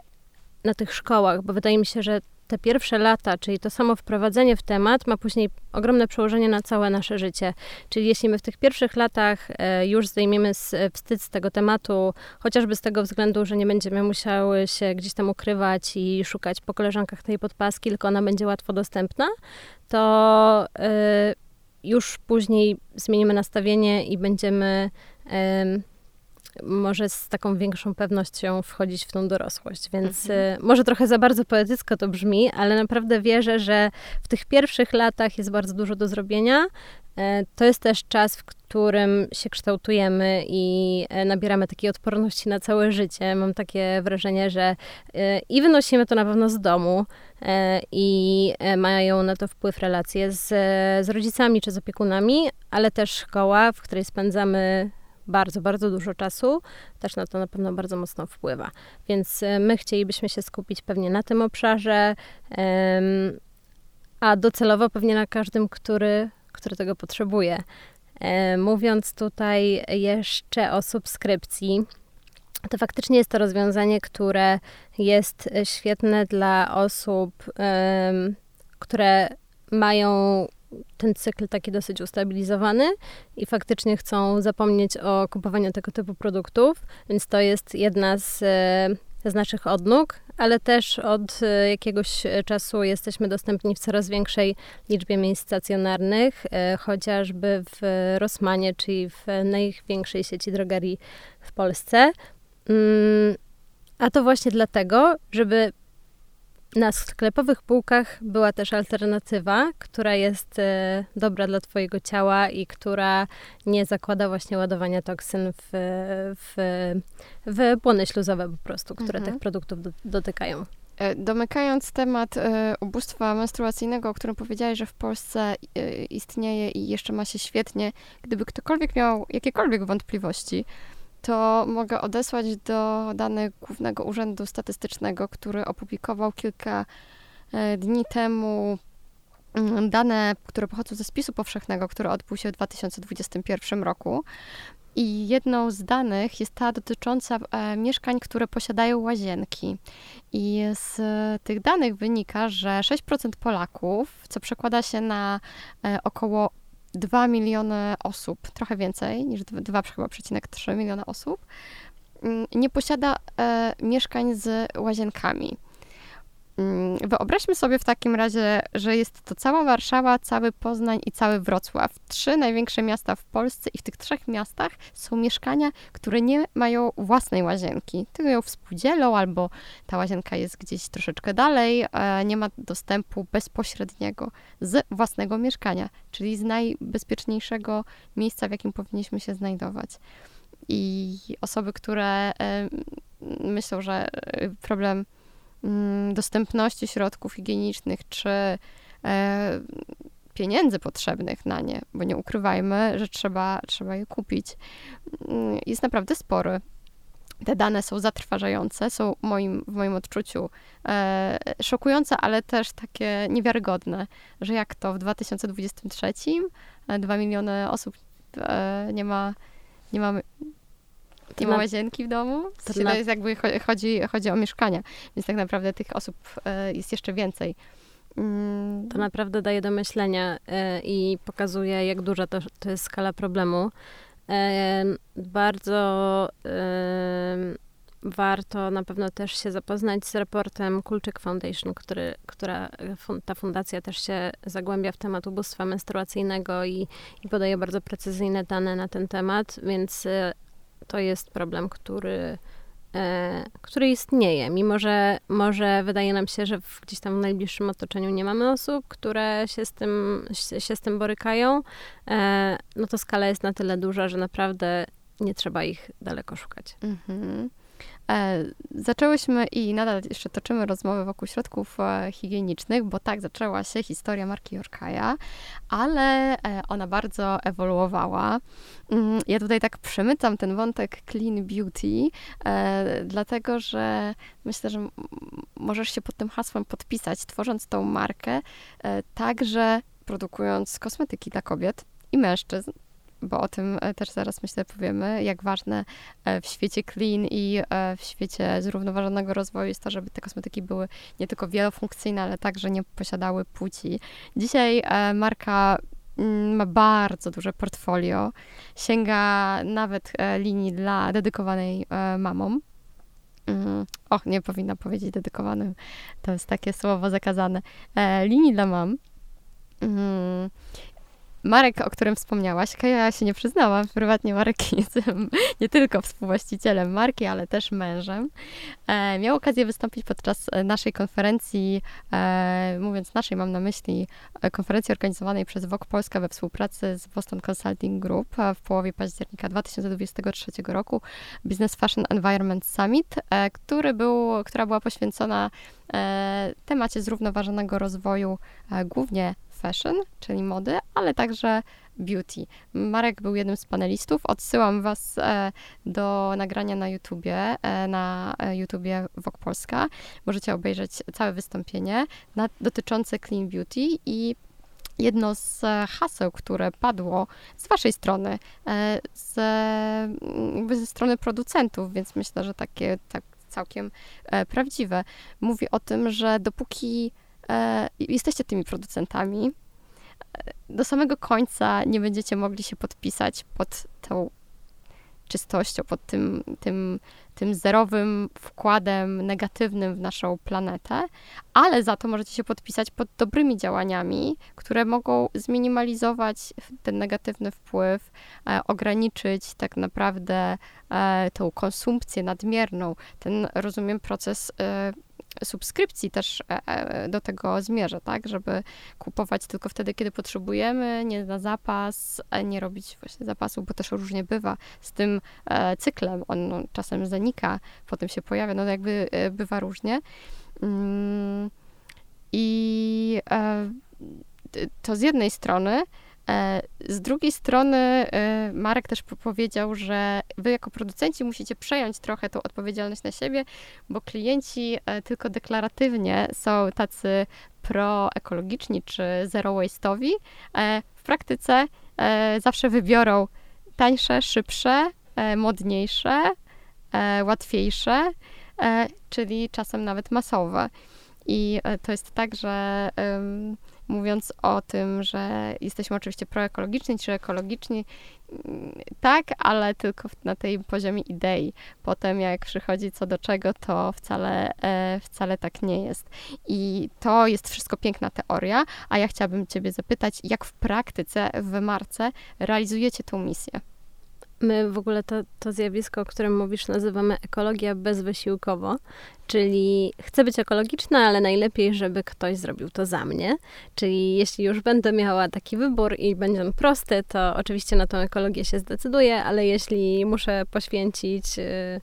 na tych szkołach, bo wydaje mi się, że te pierwsze lata, czyli to samo wprowadzenie w temat, ma później ogromne przełożenie na całe nasze życie. Czyli jeśli my w tych pierwszych latach e, już zdejmiemy wstyd z tego tematu, chociażby z tego względu, że nie będziemy musiały się gdzieś tam ukrywać i szukać po koleżankach tej podpaski, tylko ona będzie łatwo dostępna, to e, już później zmienimy nastawienie i będziemy może z taką większą pewnością wchodzić w tą dorosłość. Więc mhm. Y, może trochę za bardzo poetycko to brzmi, ale naprawdę wierzę, że w tych pierwszych latach jest bardzo dużo do zrobienia. E, to jest też czas, w którym się kształtujemy i e, nabieramy takiej odporności na całe życie. Mam takie wrażenie, że e, i wynosimy to na pewno z domu i mają na to wpływ relacje z, z rodzicami czy z opiekunami, ale też szkoła, w której spędzamy bardzo, bardzo dużo czasu, też na to na pewno bardzo mocno wpływa. Więc e, my chcielibyśmy się skupić pewnie na tym obszarze, a docelowo pewnie na każdym, który, który tego potrzebuje. E, mówiąc tutaj jeszcze o subskrypcji, to faktycznie jest to rozwiązanie, które jest świetne dla osób, które mają ten cykl taki dosyć ustabilizowany i faktycznie chcą zapomnieć o kupowaniu tego typu produktów, więc to jest jedna z, z naszych odnóg, ale też od jakiegoś czasu jesteśmy dostępni w coraz większej liczbie miejsc stacjonarnych, e, chociażby w Rosmanie, czyli w największej sieci drogerii w Polsce. Mm, a to właśnie dlatego, żeby na sklepowych półkach była też alternatywa, która jest e, dobra dla Twojego ciała i która nie zakłada właśnie ładowania toksyn w, w, w błony śluzowe po prostu, które mhm. tych produktów do, dotykają. E, domykając temat e, ubóstwa menstruacyjnego, o którym powiedziałeś, że w Polsce istnieje i jeszcze ma się świetnie, gdyby ktokolwiek miał jakiekolwiek wątpliwości, to mogę odesłać do danych Głównego Urzędu Statystycznego, który opublikował kilka e, dni temu mm, dane, które pochodzą ze spisu powszechnego, który odbył się w 2021 roku. I jedną z danych jest ta dotycząca e, mieszkań, które posiadają łazienki. I z tych danych wynika, że 6% Polaków, co przekłada się na e, około 2 miliony osób, trochę więcej niż 2,3 miliona osób, mm, nie posiada e, mieszkań z łazienkami. Mm, wyobraźmy sobie w takim razie, że jest to cała Warszawa, cały Poznań i cały Wrocław. Trzy największe miasta w Polsce i w tych trzech miastach są mieszkania, które nie mają własnej łazienki. Tylko ją współdzielą albo ta łazienka jest gdzieś troszeczkę dalej, nie ma dostępu bezpośredniego z własnego mieszkania, czyli z najbezpieczniejszego miejsca, w jakim powinniśmy się znajdować. I osoby, które myślą, że e, problem dostępności środków higienicznych, czy e, pieniędzy potrzebnych na nie, bo nie ukrywajmy, że trzeba, trzeba je kupić, mm, jest naprawdę spory. Te dane są zatrważające, są moim, w moim odczuciu e, szokujące, ale też takie niewiarygodne, że jak to w 2023 2 e, miliony osób e, nie ma, nie ma nie ma łazienki w domu. W sensie to jest jakby chodzi, chodzi o mieszkania, więc tak naprawdę tych osób e, jest jeszcze więcej. Mm. To naprawdę daje do myślenia e, i pokazuje, jak duża to, to jest skala problemu. E, bardzo warto na pewno też się zapoznać z raportem Kulczyk Foundation, który, która ta fundacja też się zagłębia w temat ubóstwa menstruacyjnego i, i podaje bardzo precyzyjne dane na ten temat, więc to jest problem, który, e, który istnieje. Mimo, że może wydaje nam się, że w, gdzieś tam w najbliższym otoczeniu nie mamy osób, które się z tym, się, się z tym borykają, e, no to skala jest na tyle duża, że naprawdę nie trzeba ich daleko szukać. Mhm. E, zaczęłyśmy i nadal jeszcze toczymy rozmowy wokół środków e, higienicznych, bo tak zaczęła się historia marki Yorkaja, ale e, ona bardzo ewoluowała. Mm, ja tutaj tak przemycam ten wątek clean beauty, dlatego że myślę, że możesz się pod tym hasłem podpisać, tworząc tą markę, także produkując kosmetyki dla kobiet i mężczyzn, bo o tym e, też zaraz myślę powiemy, jak ważne e, w świecie clean i e, w świecie zrównoważonego rozwoju jest to, żeby te kosmetyki były nie tylko wielofunkcyjne, ale także nie posiadały płci. Dzisiaj marka mm, ma bardzo duże portfolio, sięga nawet linii dla dedykowanej mamom. Mm, och, nie powinna powiedzieć dedykowanym, to jest takie słowo zakazane. Linii dla mam. Marek, o którym wspomniałaś, Kaja się nie przyznała, prywatnie Marek jest nie tylko współwłaścicielem marki, ale też mężem. E, miał okazję wystąpić podczas naszej konferencji, e, mówiąc naszej, mam na myśli e, konferencji organizowanej przez WOK Polska we współpracy z Boston Consulting Group w połowie października 2023 roku, Business Fashion Environment Summit, e, który był, która była poświęcona e, temacie zrównoważonego rozwoju, e, głównie fashion, czyli mody, ale także beauty. Marek był jednym z panelistów. Odsyłam Was e, do nagrania na YouTubie, e, na e, YouTubie Wok Polska. Możecie obejrzeć całe wystąpienie na, dotyczące clean beauty i jedno z haseł, które padło z waszej strony, z, ze strony producentów, więc myślę, że takie tak całkiem prawdziwe. Mówi o tym, że dopóki jesteście tymi producentami, do samego końca nie będziecie mogli się podpisać pod tą czystością, pod tym, tym, tym zerowym wkładem negatywnym w naszą planetę, ale za to możecie się podpisać pod dobrymi działaniami, które mogą zminimalizować ten negatywny wpływ, e, ograniczyć tak naprawdę e, tą konsumpcję nadmierną, ten, rozumiem, proces e, subskrypcji też e, e, do tego zmierzę, tak, żeby kupować tylko wtedy, kiedy potrzebujemy, nie na zapas, nie robić właśnie zapasu, bo też różnie bywa z tym e, cyklem. On no, czasem zanika, potem się pojawia, no jakby bywa różnie. Mm, I to z jednej strony, E, z drugiej strony e, Marek też powiedział, że wy jako producenci musicie przejąć trochę tą odpowiedzialność na siebie, bo klienci e, tylko deklaratywnie są tacy proekologiczni czy zero waste'owi. W praktyce zawsze wybiorą tańsze, szybsze, modniejsze, łatwiejsze, czyli czasem nawet masowe. I to jest tak, że mówiąc o tym, że jesteśmy oczywiście proekologiczni czy ekologiczni, mm, tak, ale tylko na tej poziomie idei. Potem jak przychodzi co do czego, to wcale, e, wcale tak nie jest. I to jest wszystko piękna teoria, a ja chciałabym Ciebie zapytać, jak w praktyce, w marce realizujecie tą misję? My w ogóle to, to zjawisko, o którym mówisz, nazywamy ekologia bezwysiłkowo, czyli chcę być ekologiczna, ale najlepiej, żeby ktoś zrobił to za mnie. Czyli jeśli już będę miała taki wybór i będzie on prosty, to oczywiście na tą ekologię się zdecyduję, ale jeśli muszę poświęcić y,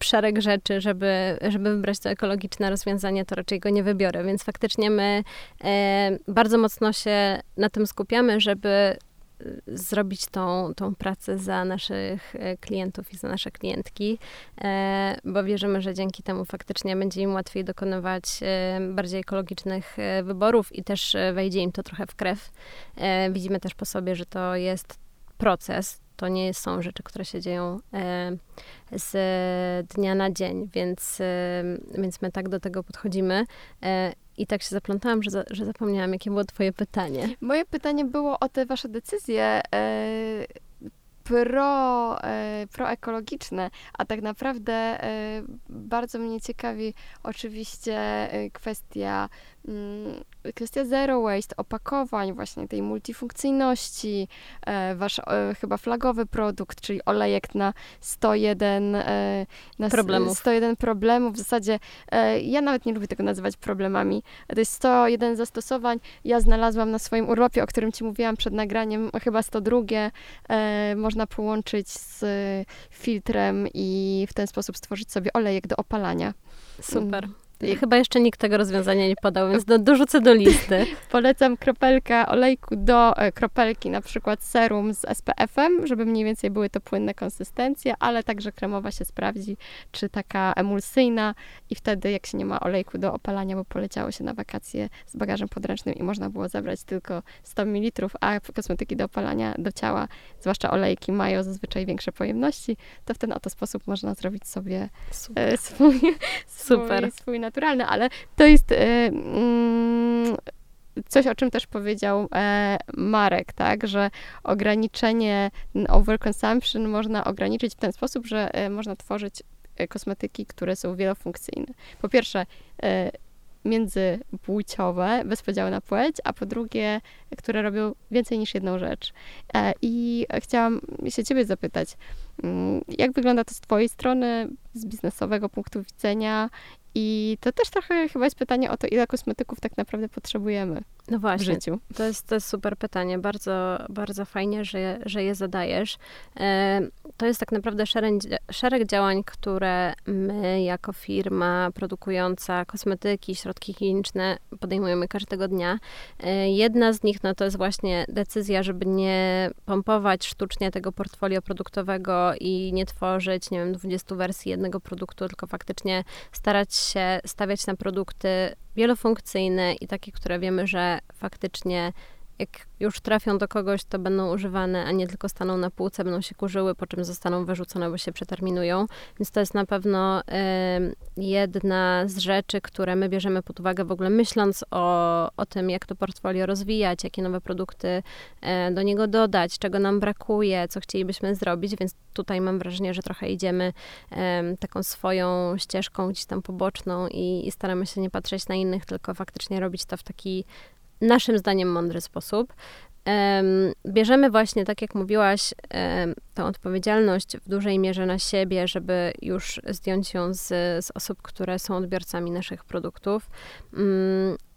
szereg rzeczy, żeby, żeby wybrać to ekologiczne rozwiązanie, to raczej go nie wybiorę. Więc faktycznie my e, bardzo mocno się na tym skupiamy, żeby zrobić tą, tą pracę za naszych e, klientów i za nasze klientki, e, bo wierzymy, że dzięki temu faktycznie będzie im łatwiej dokonywać e, bardziej ekologicznych wyborów i też wejdzie im to trochę w krew. Widzimy też po sobie, że to jest proces, to nie są rzeczy, które się dzieją z dnia na dzień, więc, więc my tak do tego podchodzimy. I tak się zaplątałam, że, za, że zapomniałam, jakie było twoje pytanie. Moje pytanie było o te wasze decyzje e, pro, e, proekologiczne, a tak naprawdę e, bardzo mnie ciekawi oczywiście kwestia kwestia zero waste, opakowań, właśnie tej multifunkcyjności, e, wasz e, chyba flagowy produkt, czyli olejek na 101 e, na problemów. 101 problemów. W zasadzie ja nawet nie lubię tego nazywać problemami. To jest 101 zastosowań. Ja znalazłam na swoim urlopie, o którym ci mówiłam przed nagraniem, chyba 102. Można połączyć z filtrem i w ten sposób stworzyć sobie olejek do opalania. Super. I chyba jeszcze nikt tego rozwiązania nie podał, więc do, dorzucę do listy. Polecam kropelkę olejku do e, kropelki, na przykład serum z SPF-em, żeby mniej więcej były to płynne konsystencje, ale także kremowa się sprawdzi, czy taka emulsyjna i wtedy jak się nie ma olejku do opalania, bo poleciało się na wakacje z bagażem podręcznym i można było zabrać tylko 100 ml, a kosmetyki do opalania do ciała, zwłaszcza olejki, mają zazwyczaj większe pojemności, to w ten oto sposób można zrobić sobie Super. swój, Super. swój, swój naturalny, ale to jest y, mm, coś, o czym też powiedział e, Marek, tak, że ograniczenie overconsumption można ograniczyć w ten sposób, że e, można tworzyć e, kosmetyki, które są wielofunkcyjne. Po pierwsze, międzypłciowe, bez podziału na płeć, a po drugie, które robią więcej niż jedną rzecz. I chciałam się ciebie zapytać, mm, jak wygląda to z twojej strony, z biznesowego punktu widzenia i to też trochę chyba jest pytanie o to, ile kosmetyków tak naprawdę potrzebujemy no właśnie. To jest, to jest super pytanie. Bardzo, bardzo fajnie, że, że je zadajesz. E, to jest tak naprawdę szereg, szereg działań, które my jako firma produkująca kosmetyki, środki higieniczne podejmujemy każdego dnia. E, jedna z nich no, to jest właśnie decyzja, żeby nie pompować sztucznie tego portfolio produktowego i nie tworzyć, nie wiem, 20 wersji jednego produktu, tylko faktycznie starać się stawiać na produkty wielofunkcyjne i takie, które wiemy, że faktycznie jak już trafią do kogoś, to będą używane, a nie tylko staną na półce, będą się kurzyły, po czym zostaną wyrzucone, bo się przeterminują. Więc to jest na pewno y, jedna z rzeczy, które my bierzemy pod uwagę w ogóle myśląc o, o tym, jak to portfolio rozwijać, jakie nowe produkty y, do niego dodać, czego nam brakuje, co chcielibyśmy zrobić, więc tutaj mam wrażenie, że trochę idziemy y, taką swoją ścieżką gdzieś tam poboczną i, i staramy się nie patrzeć na innych, tylko faktycznie robić to w taki naszym zdaniem mądry sposób. Bierzemy właśnie, tak jak mówiłaś, tą odpowiedzialność w dużej mierze na siebie, żeby już zdjąć ją z, z osób, które są odbiorcami naszych produktów.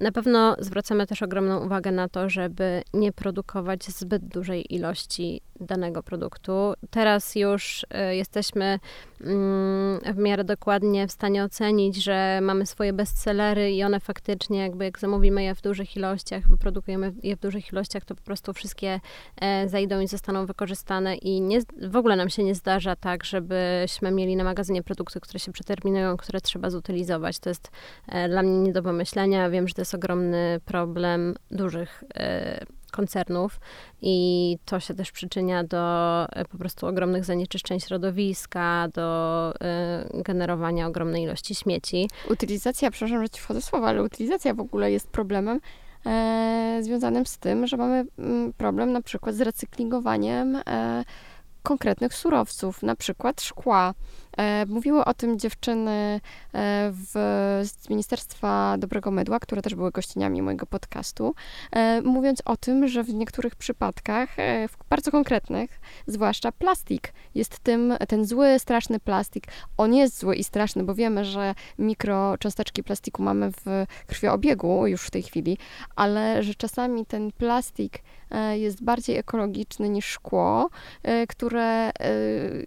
Na pewno zwracamy też ogromną uwagę na to, żeby nie produkować zbyt dużej ilości danego produktu. Teraz już y, jesteśmy mm, w miarę dokładnie w stanie ocenić, że mamy swoje bestsellery i one faktycznie, jakby jak zamówimy je w dużych ilościach, wyprodukujemy je w dużych ilościach, to po prostu wszystkie e, zajdą i zostaną wykorzystane i nie, w ogóle nam się nie zdarza tak, żebyśmy mieli na magazynie produkty, które się przeterminują, które trzeba zutylizować. To jest e, dla mnie nie do pomyślenia. Wiem, że to jest ogromny problem dużych e, koncernów i to się też przyczynia do e, po prostu ogromnych zanieczyszczeń środowiska, do y, generowania ogromnej ilości śmieci. Utylizacja, przepraszam, że ci wchodzę słowa, ale utylizacja w ogóle jest problemem e, związanym z tym, że mamy mm, problem na przykład z recyklingowaniem e, konkretnych surowców, na przykład szkła. E, mówiły o tym dziewczyny e, w, z Ministerstwa Dobrego Mydła, które też były gościniami mojego podcastu, e, mówiąc o tym, że w niektórych przypadkach, w bardzo konkretnych, zwłaszcza plastik jest tym, ten zły, straszny plastik. On jest zły i straszny, bo wiemy, że mikrocząsteczki plastiku mamy w krwioobiegu już w tej chwili, ale że czasami ten plastik jest bardziej ekologiczny niż szkło, które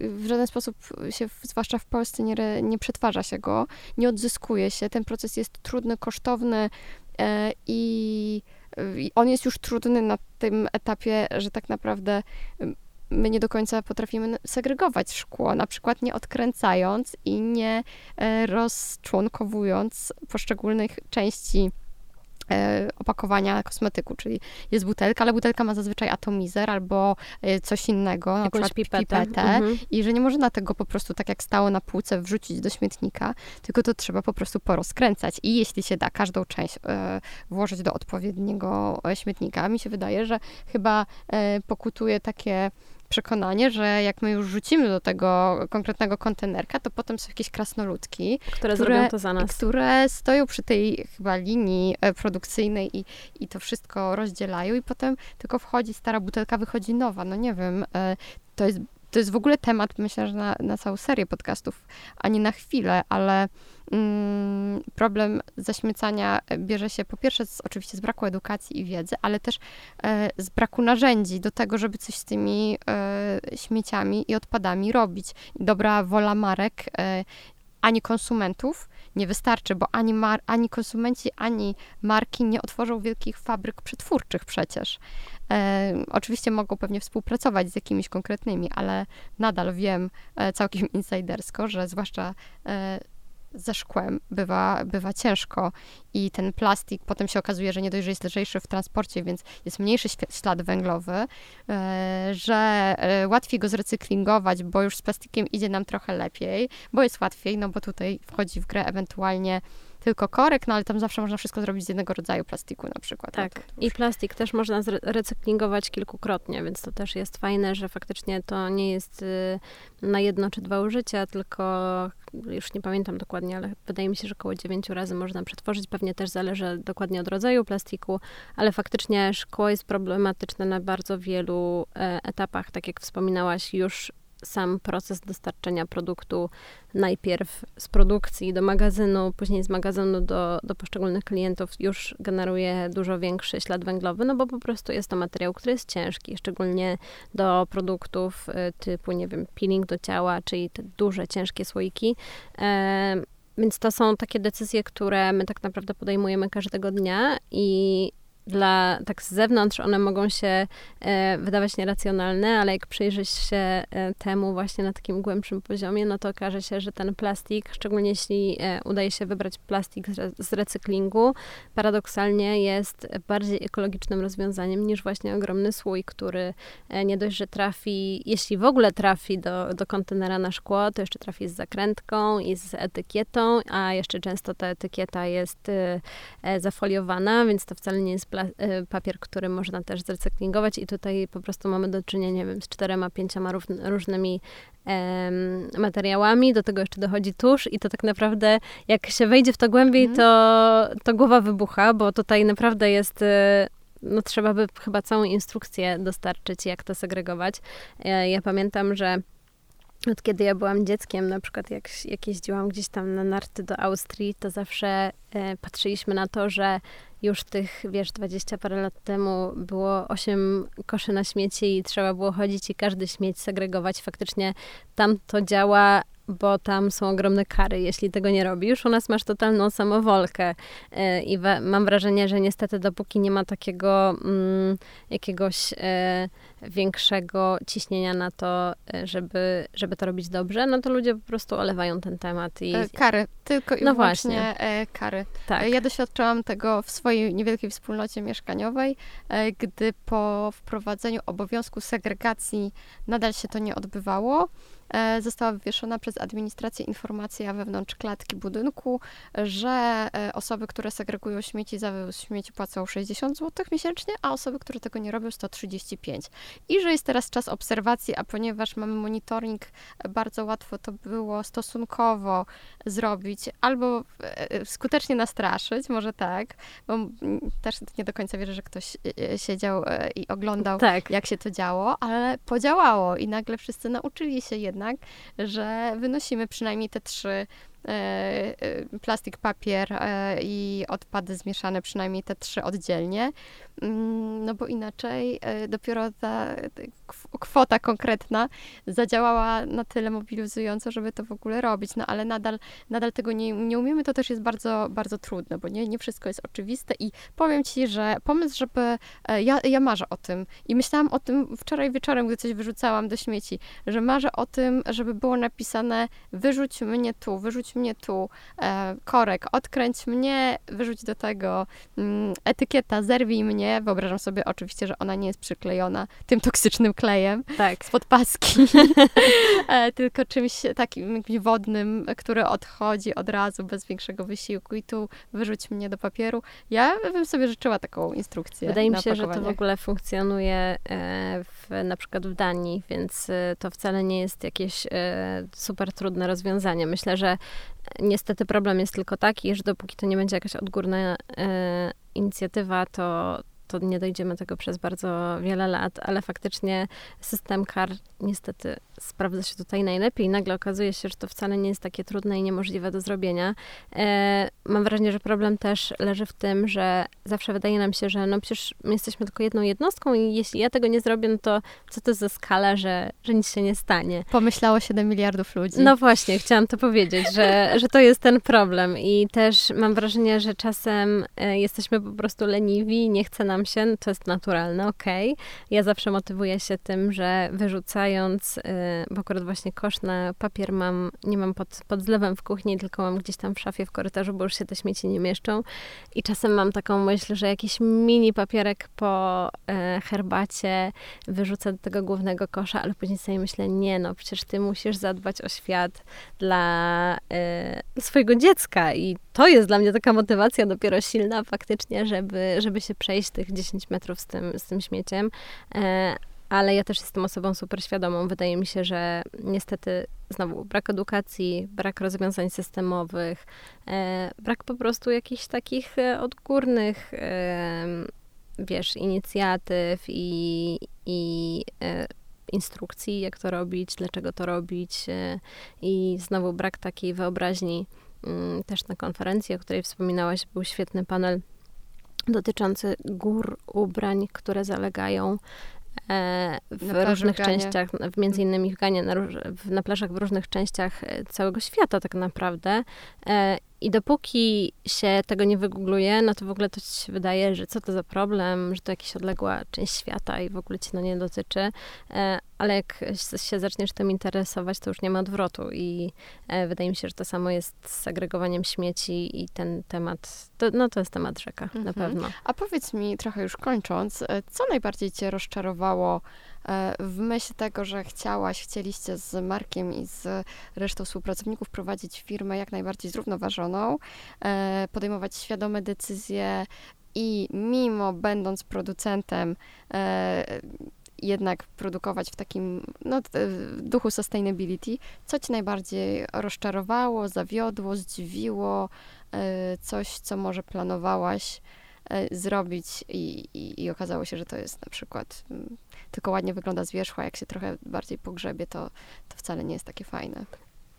w żaden sposób się zwłaszcza w Polsce, nie, nie przetwarza się go, nie odzyskuje się. Ten proces jest trudny, kosztowny e, i, on jest już trudny na tym etapie, że tak naprawdę my nie do końca potrafimy segregować szkło, na przykład nie odkręcając i nie e, rozczłonkowując poszczególnych części opakowania kosmetyku, czyli jest butelka, ale butelka ma zazwyczaj atomizer albo e, coś innego, na Jakąś przykład pipetę, pipetę. Mhm. i że nie można tego po prostu tak jak stało na półce wrzucić do śmietnika, tylko to trzeba po prostu porozkręcać. I jeśli się da każdą część e, włożyć do odpowiedniego śmietnika, mi się wydaje, że chyba pokutuje takie przekonanie, że jak my już rzucimy do tego konkretnego kontenerka, to potem są jakieś krasnoludki, które, które zrobią to za nas. Które stoją przy tej chyba linii e, produkcyjnej i, i to wszystko rozdzielają i potem tylko wchodzi stara butelka, wychodzi nowa. No nie wiem, e, to jest to jest w ogóle temat, myślę, że na, na całą serię podcastów, a nie na chwilę, ale mm, problem zaśmiecania bierze się po pierwsze z, oczywiście z braku edukacji i wiedzy, ale też e, z braku narzędzi do tego, żeby coś z tymi e, śmieciami i odpadami robić. Dobra wola marek e, ani konsumentów nie wystarczy, bo ani, mar, ani konsumenci, ani marki nie otworzą wielkich fabryk przetwórczych przecież. E, oczywiście mogą pewnie współpracować z jakimiś konkretnymi, ale nadal wiem e, całkiem insidersko, że zwłaszcza e, ze szkłem bywa, bywa ciężko i ten plastik potem się okazuje, że nie dość, że jest lżejszy w transporcie, więc jest mniejszy ślad węglowy, e, że e, łatwiej go zrecyklingować, bo już z plastikiem idzie nam trochę lepiej, bo jest łatwiej, no bo tutaj wchodzi w grę ewentualnie tylko korek, no ale tam zawsze można wszystko zrobić z jednego rodzaju plastiku na przykład. No tak, no i plastik też można recyklingować kilkukrotnie, więc to też jest fajne, że faktycznie to nie jest y, na jedno czy dwa użycia, tylko już nie pamiętam dokładnie, ale wydaje mi się, że około dziewięciu razy można przetworzyć. Pewnie też zależy dokładnie od rodzaju plastiku, ale faktycznie szkło jest problematyczne na bardzo wielu e, etapach. Tak jak wspominałaś, już sam proces dostarczenia produktu najpierw z produkcji do magazynu, później z magazynu do, do poszczególnych klientów już generuje dużo większy ślad węglowy, no bo po prostu jest to materiał, który jest ciężki, szczególnie do produktów y, typu, nie wiem, peeling do ciała, czyli te duże, ciężkie słoiki. Więc to są takie decyzje, które my tak naprawdę podejmujemy każdego dnia i dla, tak z zewnątrz one mogą się e, wydawać nieracjonalne, ale jak przyjrzysz się e, temu właśnie na takim głębszym poziomie, no to okaże się, że ten plastik, szczególnie jeśli e, udaje się wybrać plastik z, z recyklingu, paradoksalnie jest bardziej ekologicznym rozwiązaniem niż właśnie ogromny słój, który e, nie dość, że trafi, jeśli w ogóle trafi do, do kontenera na szkło, to jeszcze trafi z zakrętką i z etykietą, a jeszcze często ta etykieta jest e, e, zafoliowana, więc to wcale nie jest Y, papier, który można też zrecyklingować i tutaj po prostu mamy do czynienia, nie wiem, z czterema, pięcioma różnymi materiałami, do tego jeszcze dochodzi tusz i to tak naprawdę, jak się wejdzie w to głębiej, mm. to, to głowa wybucha, bo tutaj naprawdę jest y, no trzeba by chyba całą instrukcję dostarczyć, jak to segregować. Ja, ja pamiętam, że od kiedy ja byłam dzieckiem, na przykład jak, jak jeździłam gdzieś tam na narty do Austrii, to zawsze e, patrzyliśmy na to, że już tych, wiesz, 20 parę lat temu było 8 koszy na śmieci i trzeba było chodzić i każdy śmieć segregować. Faktycznie tam to działa bo tam są ogromne kary, jeśli tego nie robisz. U nas masz totalną samowolkę e, i mam wrażenie, że niestety dopóki nie ma takiego mm, jakiegoś e, większego ciśnienia na to, e, żeby, żeby to robić dobrze, no to ludzie po prostu olewają ten temat. I... Kary, tylko i no wyłącznie właśnie. kary. Tak. Ja doświadczyłam tego w swojej niewielkiej wspólnocie mieszkaniowej, gdy po wprowadzeniu obowiązku segregacji nadal się to nie odbywało, E, została wywieszona przez administrację informacja wewnątrz klatki budynku, że e, osoby, które segregują śmieci za wywóz śmieci płacą 60 zł miesięcznie, a osoby, które tego nie robią 135. I że jest teraz czas obserwacji, a ponieważ mamy monitoring, e, bardzo łatwo to było stosunkowo zrobić, albo skutecznie nastraszyć, może tak, bo też nie do końca wierzę, że ktoś siedział i oglądał, tak. jak się to działo, ale podziałało i nagle wszyscy nauczyli się jednak jednak, że wynosimy przynajmniej te trzy plastik, papier e, i odpady zmieszane, przynajmniej te trzy oddzielnie, mm, no bo inaczej dopiero ta kwota konkretna zadziałała na tyle mobilizująco, żeby to w ogóle robić, no ale nadal, nadal tego nie, nie umiemy, to też jest bardzo, bardzo trudne, bo nie, nie wszystko jest oczywiste. I powiem Ci, że pomysł, żeby, ja, ja marzę o tym. I myślałam o tym wczoraj wieczorem, gdy coś wyrzucałam do śmieci, że marzę o tym, żeby było napisane wyrzuć mnie tu, wyrzuć mnie tu, e, korek, odkręć mnie, wyrzuć do tego mm, etykieta, zerwij mnie. Wyobrażam sobie oczywiście, że ona nie jest przyklejona tym toksycznym klejem tak. spod paski, e, tylko czymś takim wodnym, który odchodzi od razu bez większego wysiłku i tu wyrzuć mnie do papieru. Ja bym sobie życzyła taką instrukcję. Wydaje mi się, że to w ogóle funkcjonuje e, w, na przykład w Danii, więc e, to wcale nie jest jakieś super trudne rozwiązanie. Myślę, że Niestety problem jest tylko taki, że dopóki to nie będzie jakaś odgórna e, inicjatywa, to, to nie dojdziemy tego przez bardzo wiele lat, ale faktycznie system kar niestety sprawdza się tutaj najlepiej. Nagle okazuje się, że to wcale nie jest takie trudne i niemożliwe do zrobienia. E, mam wrażenie, że problem też leży w tym, że zawsze wydaje nam się, że no przecież my jesteśmy tylko jedną jednostką i jeśli ja tego nie zrobię, no to co to za skala, że, że nic się nie stanie. Pomyślało 7 miliardów ludzi. No właśnie, chciałam to powiedzieć, że, że to jest ten problem i też mam wrażenie, że czasem e, jesteśmy po prostu leniwi, nie chce nam się, no to jest naturalne, okej. Okay. Ja zawsze motywuję się tym, że wyrzucając e, bo akurat właśnie kosz na papier mam, nie mam pod, pod zlewem w kuchni, tylko mam gdzieś tam w szafie w korytarzu, bo już się te śmieci nie mieszczą. I czasem mam taką myśl, że jakiś mini papierek po e, herbacie wyrzucę do tego głównego kosza, ale później sobie myślę, nie no, przecież ty musisz zadbać o świat dla e, swojego dziecka i to jest dla mnie taka motywacja dopiero silna faktycznie, żeby, żeby się przejść tych 10 metrów z tym, z tym śmieciem. E, ale ja też jestem osobą super świadomą. Wydaje mi się, że niestety znowu brak edukacji, brak rozwiązań systemowych, e, brak po prostu jakichś takich e, odgórnych, wiesz, inicjatyw i, i instrukcji, jak to robić, dlaczego to robić i znowu brak takiej wyobraźni. Mm, też na konferencji, o której wspominałaś, był świetny panel dotyczący gór ubrań, które zalegają E, w na różnych częściach, w między innymi w Ganie, na, na plażach w różnych częściach e, całego świata tak naprawdę. I dopóki się tego nie wygoogluje, no to w ogóle to ci się wydaje, że co to za problem, że to jakaś odległa część świata i w ogóle ci to nie dotyczy. E, ale jak się zaczniesz tym interesować, to już nie ma odwrotu. I e, wydaje mi się, że to samo jest z segregowaniem śmieci i ten temat, to, no to jest temat rzeka, mhm. na pewno. A powiedz mi, trochę już kończąc, e, co najbardziej cię rozczarowało w myśl tego, że chciałaś, chcieliście z Markiem i z resztą współpracowników prowadzić firmę jak najbardziej zrównoważoną, podejmować świadome decyzje i mimo będąc producentem, jednak produkować w takim no, duchu sustainability. Co Ci najbardziej rozczarowało, zawiodło, zdziwiło, e, coś, co może planowałaś e, zrobić i, i, i okazało się, że to jest na przykład mm, tylko ładnie wygląda z wierzchu, a jak się trochę bardziej pogrzebie, to, to wcale nie jest takie fajne.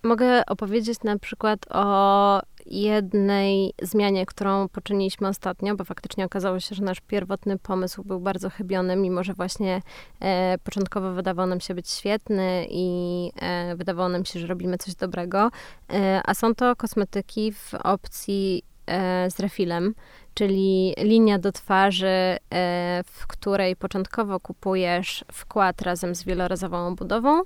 Mogę opowiedzieć na przykład o jednej zmianie, którą poczyniliśmy ostatnio, bo faktycznie okazało się, że nasz pierwotny pomysł był bardzo chybiony, mimo że właśnie e, początkowo wydawał nam się być świetny i e, wydawało nam się, że robimy coś dobrego. E, a są to kosmetyki w opcji z refilem, czyli linia do twarzy, e, w której początkowo kupujesz wkład razem z wielorazową obudową,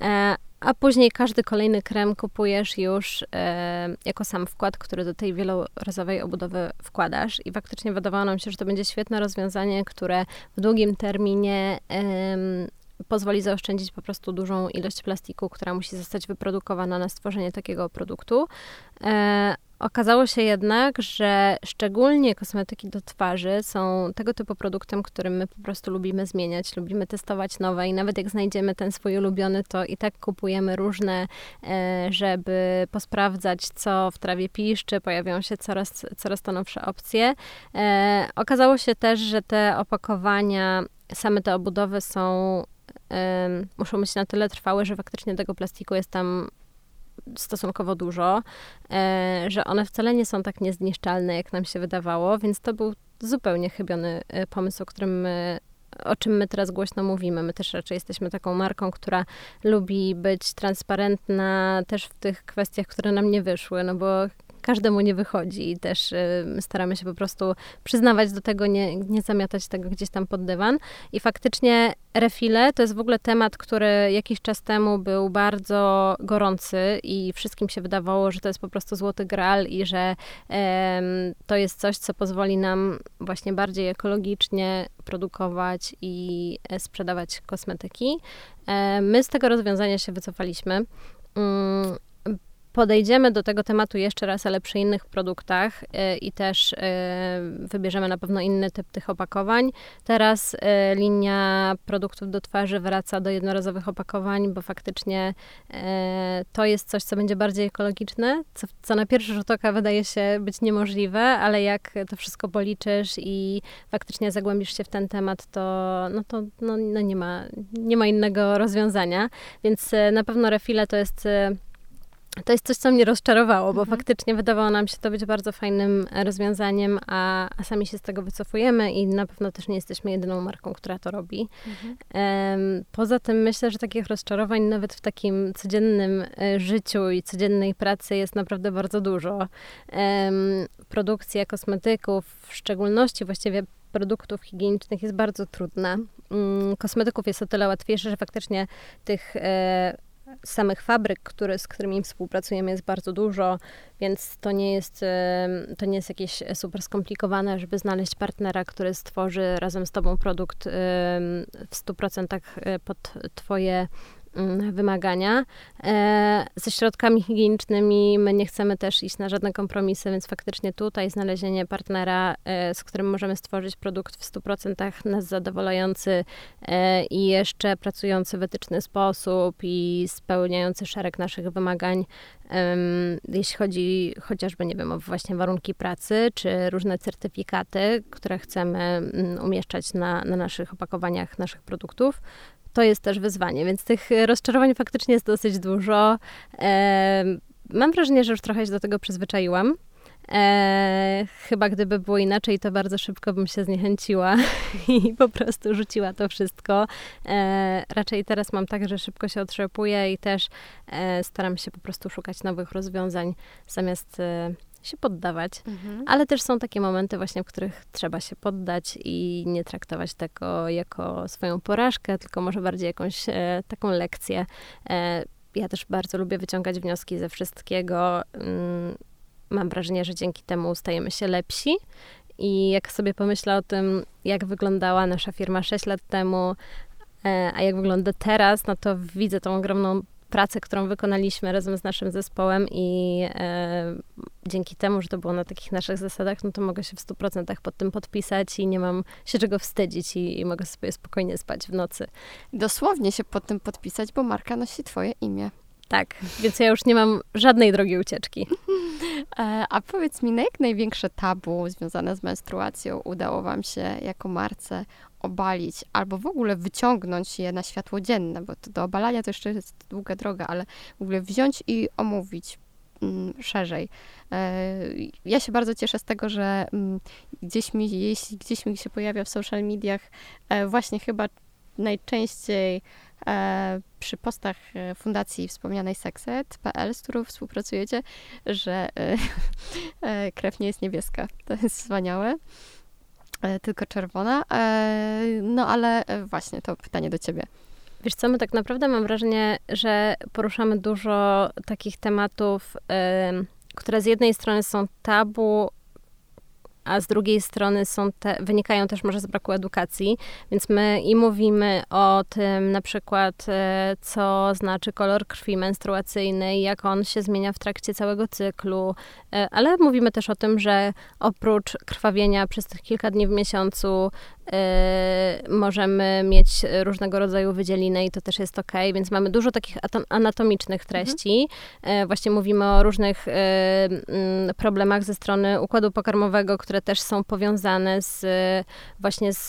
e, a później każdy kolejny krem kupujesz już e, jako sam wkład, który do tej wielorazowej obudowy wkładasz. I faktycznie wydawało nam się, że to będzie świetne rozwiązanie, które w długim terminie e, pozwoli zaoszczędzić po prostu dużą ilość plastiku, która musi zostać wyprodukowana na stworzenie takiego produktu. E, Okazało się jednak, że szczególnie kosmetyki do twarzy są tego typu produktem, którym my po prostu lubimy zmieniać, lubimy testować nowe i nawet jak znajdziemy ten swój ulubiony, to i tak kupujemy różne, e, żeby posprawdzać, co w trawie piszczy, pojawiają się coraz, coraz to nowsze opcje. E, okazało się też, że te opakowania, same te obudowy są muszą być na tyle trwałe, że faktycznie tego plastiku jest tam stosunkowo dużo, e, że one wcale nie są tak niezniszczalne, jak nam się wydawało, więc to był zupełnie chybiony e, pomysł, o którym my o czym my teraz głośno mówimy. My też raczej jesteśmy taką marką, która lubi być transparentna też w tych kwestiach, które nam nie wyszły, no bo każdemu nie wychodzi i też y, staramy się po prostu przyznawać do tego, nie, nie zamiatać tego gdzieś tam pod dywan. I faktycznie refile to jest w ogóle temat, który jakiś czas temu był bardzo gorący i wszystkim się wydawało, że to jest po prostu złoty gral i że to jest coś, co pozwoli nam właśnie bardziej ekologicznie produkować i e, sprzedawać kosmetyki. E, my z tego rozwiązania się wycofaliśmy. Mm, podejdziemy do tego tematu jeszcze raz, ale przy innych produktach y, i też y, wybierzemy na pewno inny typ tych opakowań. Teraz y, linia produktów do twarzy wraca do jednorazowych opakowań, bo faktycznie to jest coś, co będzie bardziej ekologiczne, co, co na pierwszy rzut oka wydaje się być niemożliwe, ale jak to wszystko policzysz i faktycznie zagłębisz się w ten temat, to, no to no, no nie, ma, nie ma innego rozwiązania. Więc na pewno refile to jest to jest coś, co mnie rozczarowało, bo mhm. faktycznie wydawało nam się to być bardzo fajnym rozwiązaniem, a, a, sami się z tego wycofujemy i na pewno też nie jesteśmy jedyną marką, która to robi. Mhm. Um, poza tym myślę, że takich rozczarowań nawet w takim codziennym e, życiu i codziennej pracy jest naprawdę bardzo dużo. Um, produkcja kosmetyków, w szczególności właściwie produktów higienicznych jest bardzo trudna. Um, kosmetyków jest o tyle łatwiejsze, że faktycznie tych e, samych fabryk, które, z którymi współpracujemy jest bardzo dużo, więc to nie jest, to nie jest jakieś super skomplikowane, żeby znaleźć partnera, który stworzy razem z tobą produkt w 100% e, pod twoje wymagania. E, ze środkami higienicznymi my nie chcemy też iść na żadne kompromisy, więc faktycznie tutaj znalezienie partnera, e, z którym możemy stworzyć produkt w 100% nas zadowalający e, i jeszcze pracujący w etyczny sposób i spełniający szereg naszych wymagań, jeśli chodzi chociażby, nie wiem, o właśnie warunki pracy, czy różne certyfikaty, które chcemy mm, umieszczać na, na naszych opakowaniach naszych produktów, to jest też wyzwanie, więc tych rozczarowań faktycznie jest dosyć dużo. E, mam wrażenie, że już trochę się do tego przyzwyczaiłam. E, chyba gdyby było inaczej, to bardzo szybko bym się zniechęciła i po prostu rzuciła to wszystko. E, raczej teraz mam tak, że szybko się otrzepuję i też e, staram się po prostu szukać nowych rozwiązań, zamiast e, się poddawać. Mhm. Ale też są takie momenty właśnie, w których trzeba się poddać i nie traktować tego jako swoją porażkę, tylko może bardziej jakąś e, taką lekcję. E, ja też bardzo lubię wyciągać wnioski ze wszystkiego. Mm, mam wrażenie, że dzięki temu stajemy się lepsi. I jak sobie pomyślę o tym, jak wyglądała nasza firma 6 lat temu, e, a jak wygląda teraz, no to widzę tą ogromną pracę, którą wykonaliśmy razem z naszym zespołem i e, dzięki temu, że to było na takich naszych zasadach, no to mogę się w 100% pod tym podpisać i nie mam się czego wstydzić i, i mogę sobie spokojnie spać w nocy. Dosłownie się pod tym podpisać, bo marka nosi twoje imię. Tak, więc ja już nie mam żadnej drogi ucieczki. E, a powiedz mi, na jak największe tabu związane z menstruacją udało Wam się jako marce obalić, albo w ogóle wyciągnąć je na światło dzienne, bo to do obalania to jeszcze jest długa droga, ale w ogóle wziąć i omówić mm, szerzej. E, ja się bardzo cieszę z tego, że mm, gdzieś mi, jeśli gdzieś mi się pojawia w social mediach, e, właśnie chyba najczęściej przy postach e, fundacji wspomnianej Sexet.pl, z którą współpracujecie, że e, e, krew nie jest niebieska. To jest wspaniałe. E, tylko czerwona. E, no ale właśnie to pytanie do ciebie. Wiesz co, my tak naprawdę mam wrażenie, że poruszamy dużo takich tematów, które z jednej strony są tabu, a z drugiej strony są te, wynikają też może z braku edukacji, więc my i mówimy o tym na przykład, e, co znaczy kolor krwi menstruacyjnej, jak on się zmienia w trakcie całego cyklu, e, ale mówimy też o tym, że oprócz krwawienia przez tych kilka dni w miesiącu Y, możemy mieć różnego rodzaju wydzieliny i to też jest ok, więc mamy dużo takich anatomicznych treści. Mhm. Właśnie mówimy o różnych y, mm, problemach ze strony układu pokarmowego, które też są powiązane z właśnie z,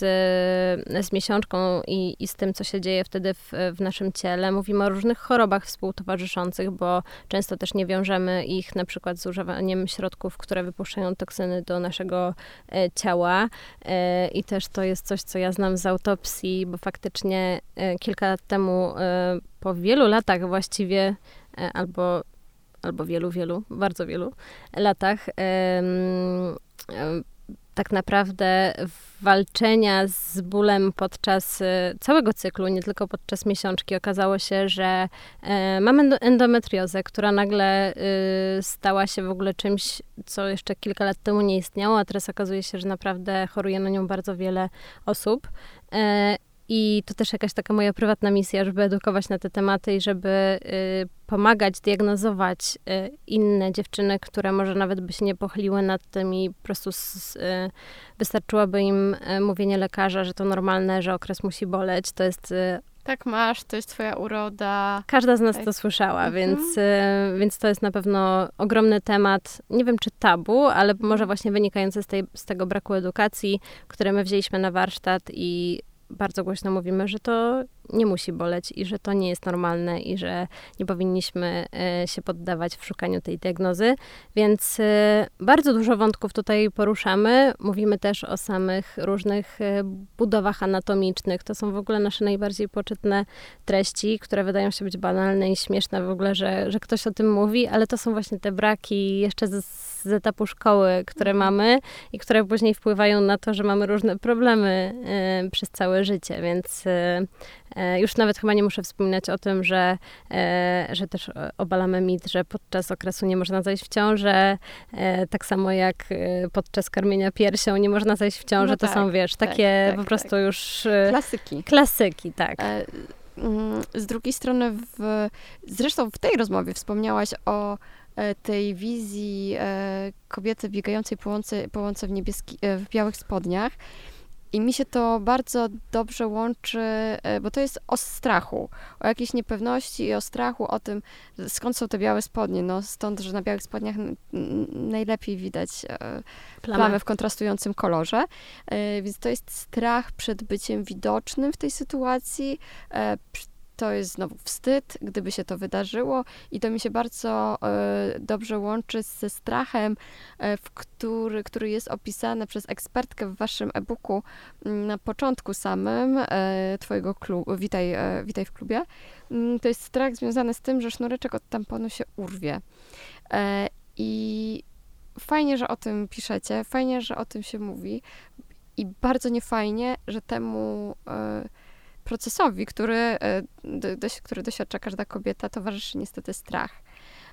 z miesiączką i, i z tym, co się dzieje wtedy w, w naszym ciele. Mówimy o różnych chorobach współtowarzyszących, bo często też nie wiążemy ich na przykład z używaniem środków, które wypuszczają toksyny do naszego e, ciała e, i też to jest coś, co ja znam z autopsji, bo faktycznie e, kilka lat temu, e, po wielu latach właściwie, e, albo, albo wielu, wielu, bardzo wielu latach, tak naprawdę walczenia z bólem podczas całego cyklu, nie tylko podczas miesiączki, okazało się, że mamy endometriozę, która nagle stała się w ogóle czymś, co jeszcze kilka lat temu nie istniało, a teraz okazuje się, że naprawdę choruje na nią bardzo wiele osób. I to też jakaś taka moja prywatna misja, żeby edukować na te tematy i żeby y, pomagać diagnozować y, inne dziewczyny, które może nawet by się nie pochyliły nad tym i po prostu s, y, wystarczyłoby im mówienie lekarza, że to normalne, że okres musi boleć. To jest tak masz, to jest twoja uroda. Każda z nas tak. to słyszała, mhm. więc, y, więc to jest na pewno ogromny temat, nie wiem czy tabu, ale może mhm. właśnie wynikający z, tej, z tego braku edukacji, które my wzięliśmy na warsztat i bardzo głośno mówimy, że to nie musi boleć i że to nie jest normalne i że nie powinniśmy e, się poddawać w szukaniu tej diagnozy. Więc e, bardzo dużo wątków tutaj poruszamy. Mówimy też o samych różnych e, budowach anatomicznych. To są w ogóle nasze najbardziej poczytne treści, które wydają się być banalne i śmieszne w ogóle, że, że ktoś o tym mówi, ale to są właśnie te braki jeszcze z, z etapu szkoły, które mhm. mamy i które później wpływają na to, że mamy różne problemy przez całe życie, więc E, już nawet chyba nie muszę wspominać o tym, że, e, że też obalamy mit, że podczas okresu nie można zajść w ciążę, e, tak samo jak podczas karmienia piersią nie można zajść w ciążę. No to tak, są, wiesz, tak, takie tak, po prostu tak. już... Klasyki. Klasyki, tak. Mm, z drugiej strony, w, zresztą w tej rozmowie wspomniałaś o tej wizji kobiety biegającej po łące, po łące w, niebieski, w białych spodniach. I mi się to bardzo dobrze łączy, e, bo to jest o strachu, o jakiejś niepewności i o strachu, o tym, skąd są te białe spodnie. No stąd, że na białych spodniach najlepiej widać e, plamy w kontrastującym kolorze. E, więc to jest strach przed byciem widocznym w tej sytuacji, to jest znowu wstyd, gdyby się to wydarzyło, i to mi się bardzo e, dobrze łączy ze strachem, e, w który, który jest opisany przez ekspertkę w waszym e-booku mm, na początku samym e, Twojego klubu, witaj, witaj w klubie. Mm, to jest strach związany z tym, że sznureczek od tamponu się urwie. I fajnie, że o tym piszecie, fajnie, że o tym się mówi i bardzo niefajnie, że temu procesowi, który, e, do, który doświadcza każda kobieta, towarzyszy niestety strach.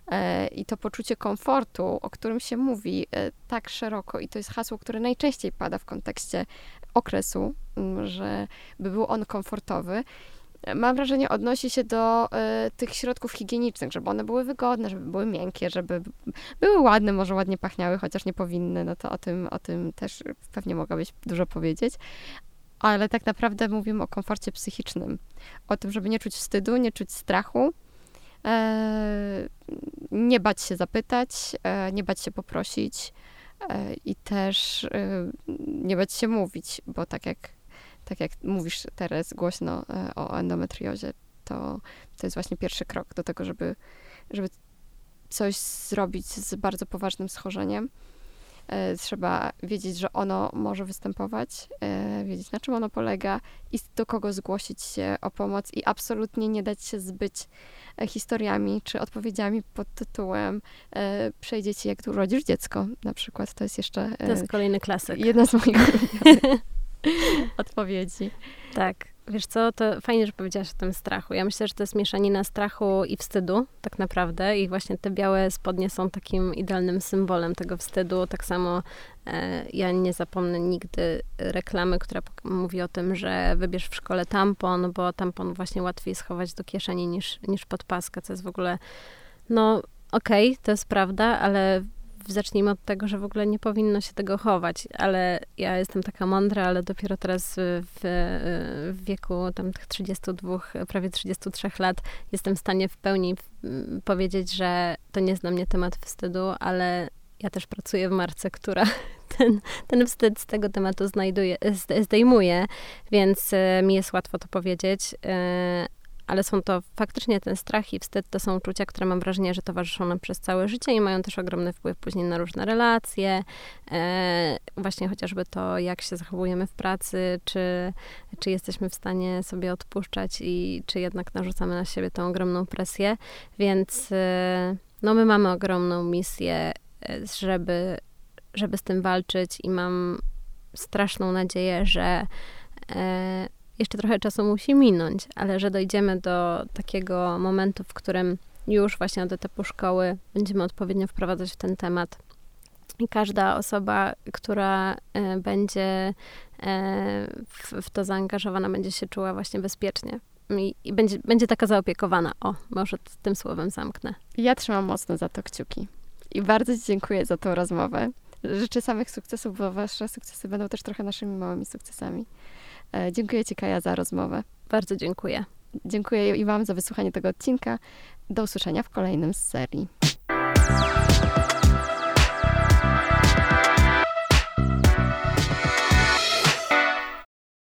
E, I to poczucie komfortu, o którym się mówi e, tak szeroko, i to jest hasło, które najczęściej pada w kontekście okresu, że by był on komfortowy, mam wrażenie, odnosi się do y, tych środków higienicznych, żeby one były wygodne, żeby były miękkie, żeby były ładne, może ładnie pachniały, chociaż nie powinny, no to o tym, o tym też pewnie mogłabyś dużo powiedzieć. Ale tak naprawdę mówimy o komforcie psychicznym. O tym, żeby nie czuć wstydu, nie czuć strachu, e, nie bać się zapytać, e, nie bać się poprosić e, i też nie bać się mówić, bo tak jak tak jak mówisz teraz głośno o endometriozie, to, to jest właśnie pierwszy krok do tego, żeby, żeby coś zrobić z bardzo poważnym schorzeniem. E, trzeba wiedzieć, że ono może występować, e, wiedzieć na czym ono polega i do kogo zgłosić się o pomoc i absolutnie nie dać się zbyć historiami czy odpowiedziami pod tytułem przejdzie ci jak tu urodzisz dziecko na przykład. To jest jeszcze... To jest kolejny klasyk. Jedna z moich odpowiedzi. Tak. Wiesz co, to fajnie, że powiedziałaś o tym strachu. Ja myślę, że to jest mieszanina strachu i wstydu, tak naprawdę. I właśnie te białe spodnie są takim idealnym symbolem tego wstydu. Tak samo e, ja nie zapomnę nigdy reklamy, która mówi o tym, że wybierz w szkole tampon, bo tampon właśnie łatwiej schować do kieszeni niż, niż pod paskę, co jest w ogóle, no okej, okay, to jest prawda, ale zacznijmy od tego, że w ogóle nie powinno się tego chować, ale ja jestem taka mądra, ale dopiero teraz w, w wieku tam tych 32, prawie 33 lat jestem w stanie w pełni powiedzieć, że to nie jest dla mnie temat wstydu, ale ja też pracuję w marce, która ten, ten wstyd z tego tematu znajduje, zdejmuje, więc e, mi jest łatwo to powiedzieć, e, ale są to faktycznie ten strach i wstyd to są uczucia, które mam wrażenie, że towarzyszą nam przez całe życie i mają też ogromny wpływ później na różne relacje. E, właśnie chociażby to, jak się zachowujemy w pracy, czy, czy jesteśmy w stanie sobie odpuszczać i czy jednak narzucamy na siebie tą ogromną presję. Więc e, no my mamy ogromną misję, e, żeby, żeby z tym walczyć i mam straszną nadzieję, że e, jeszcze trochę czasu musi minąć, ale że dojdziemy do takiego momentu, w którym już właśnie od etapu szkoły będziemy odpowiednio wprowadzać w ten temat. I każda osoba, która e, będzie e, w, to zaangażowana, będzie się czuła właśnie bezpiecznie. I, i będzie, będzie taka zaopiekowana. O, może tym słowem zamknę. Ja trzymam mocno za to kciuki. I bardzo Ci dziękuję za tą rozmowę. Życzę samych sukcesów, bo Wasze sukcesy będą też trochę naszymi małymi sukcesami. E, dziękuję Ci, Kaja, za rozmowę. Bardzo dziękuję. Dziękuję i Wam za wysłuchanie tego odcinka. Do usłyszenia w kolejnym z serii.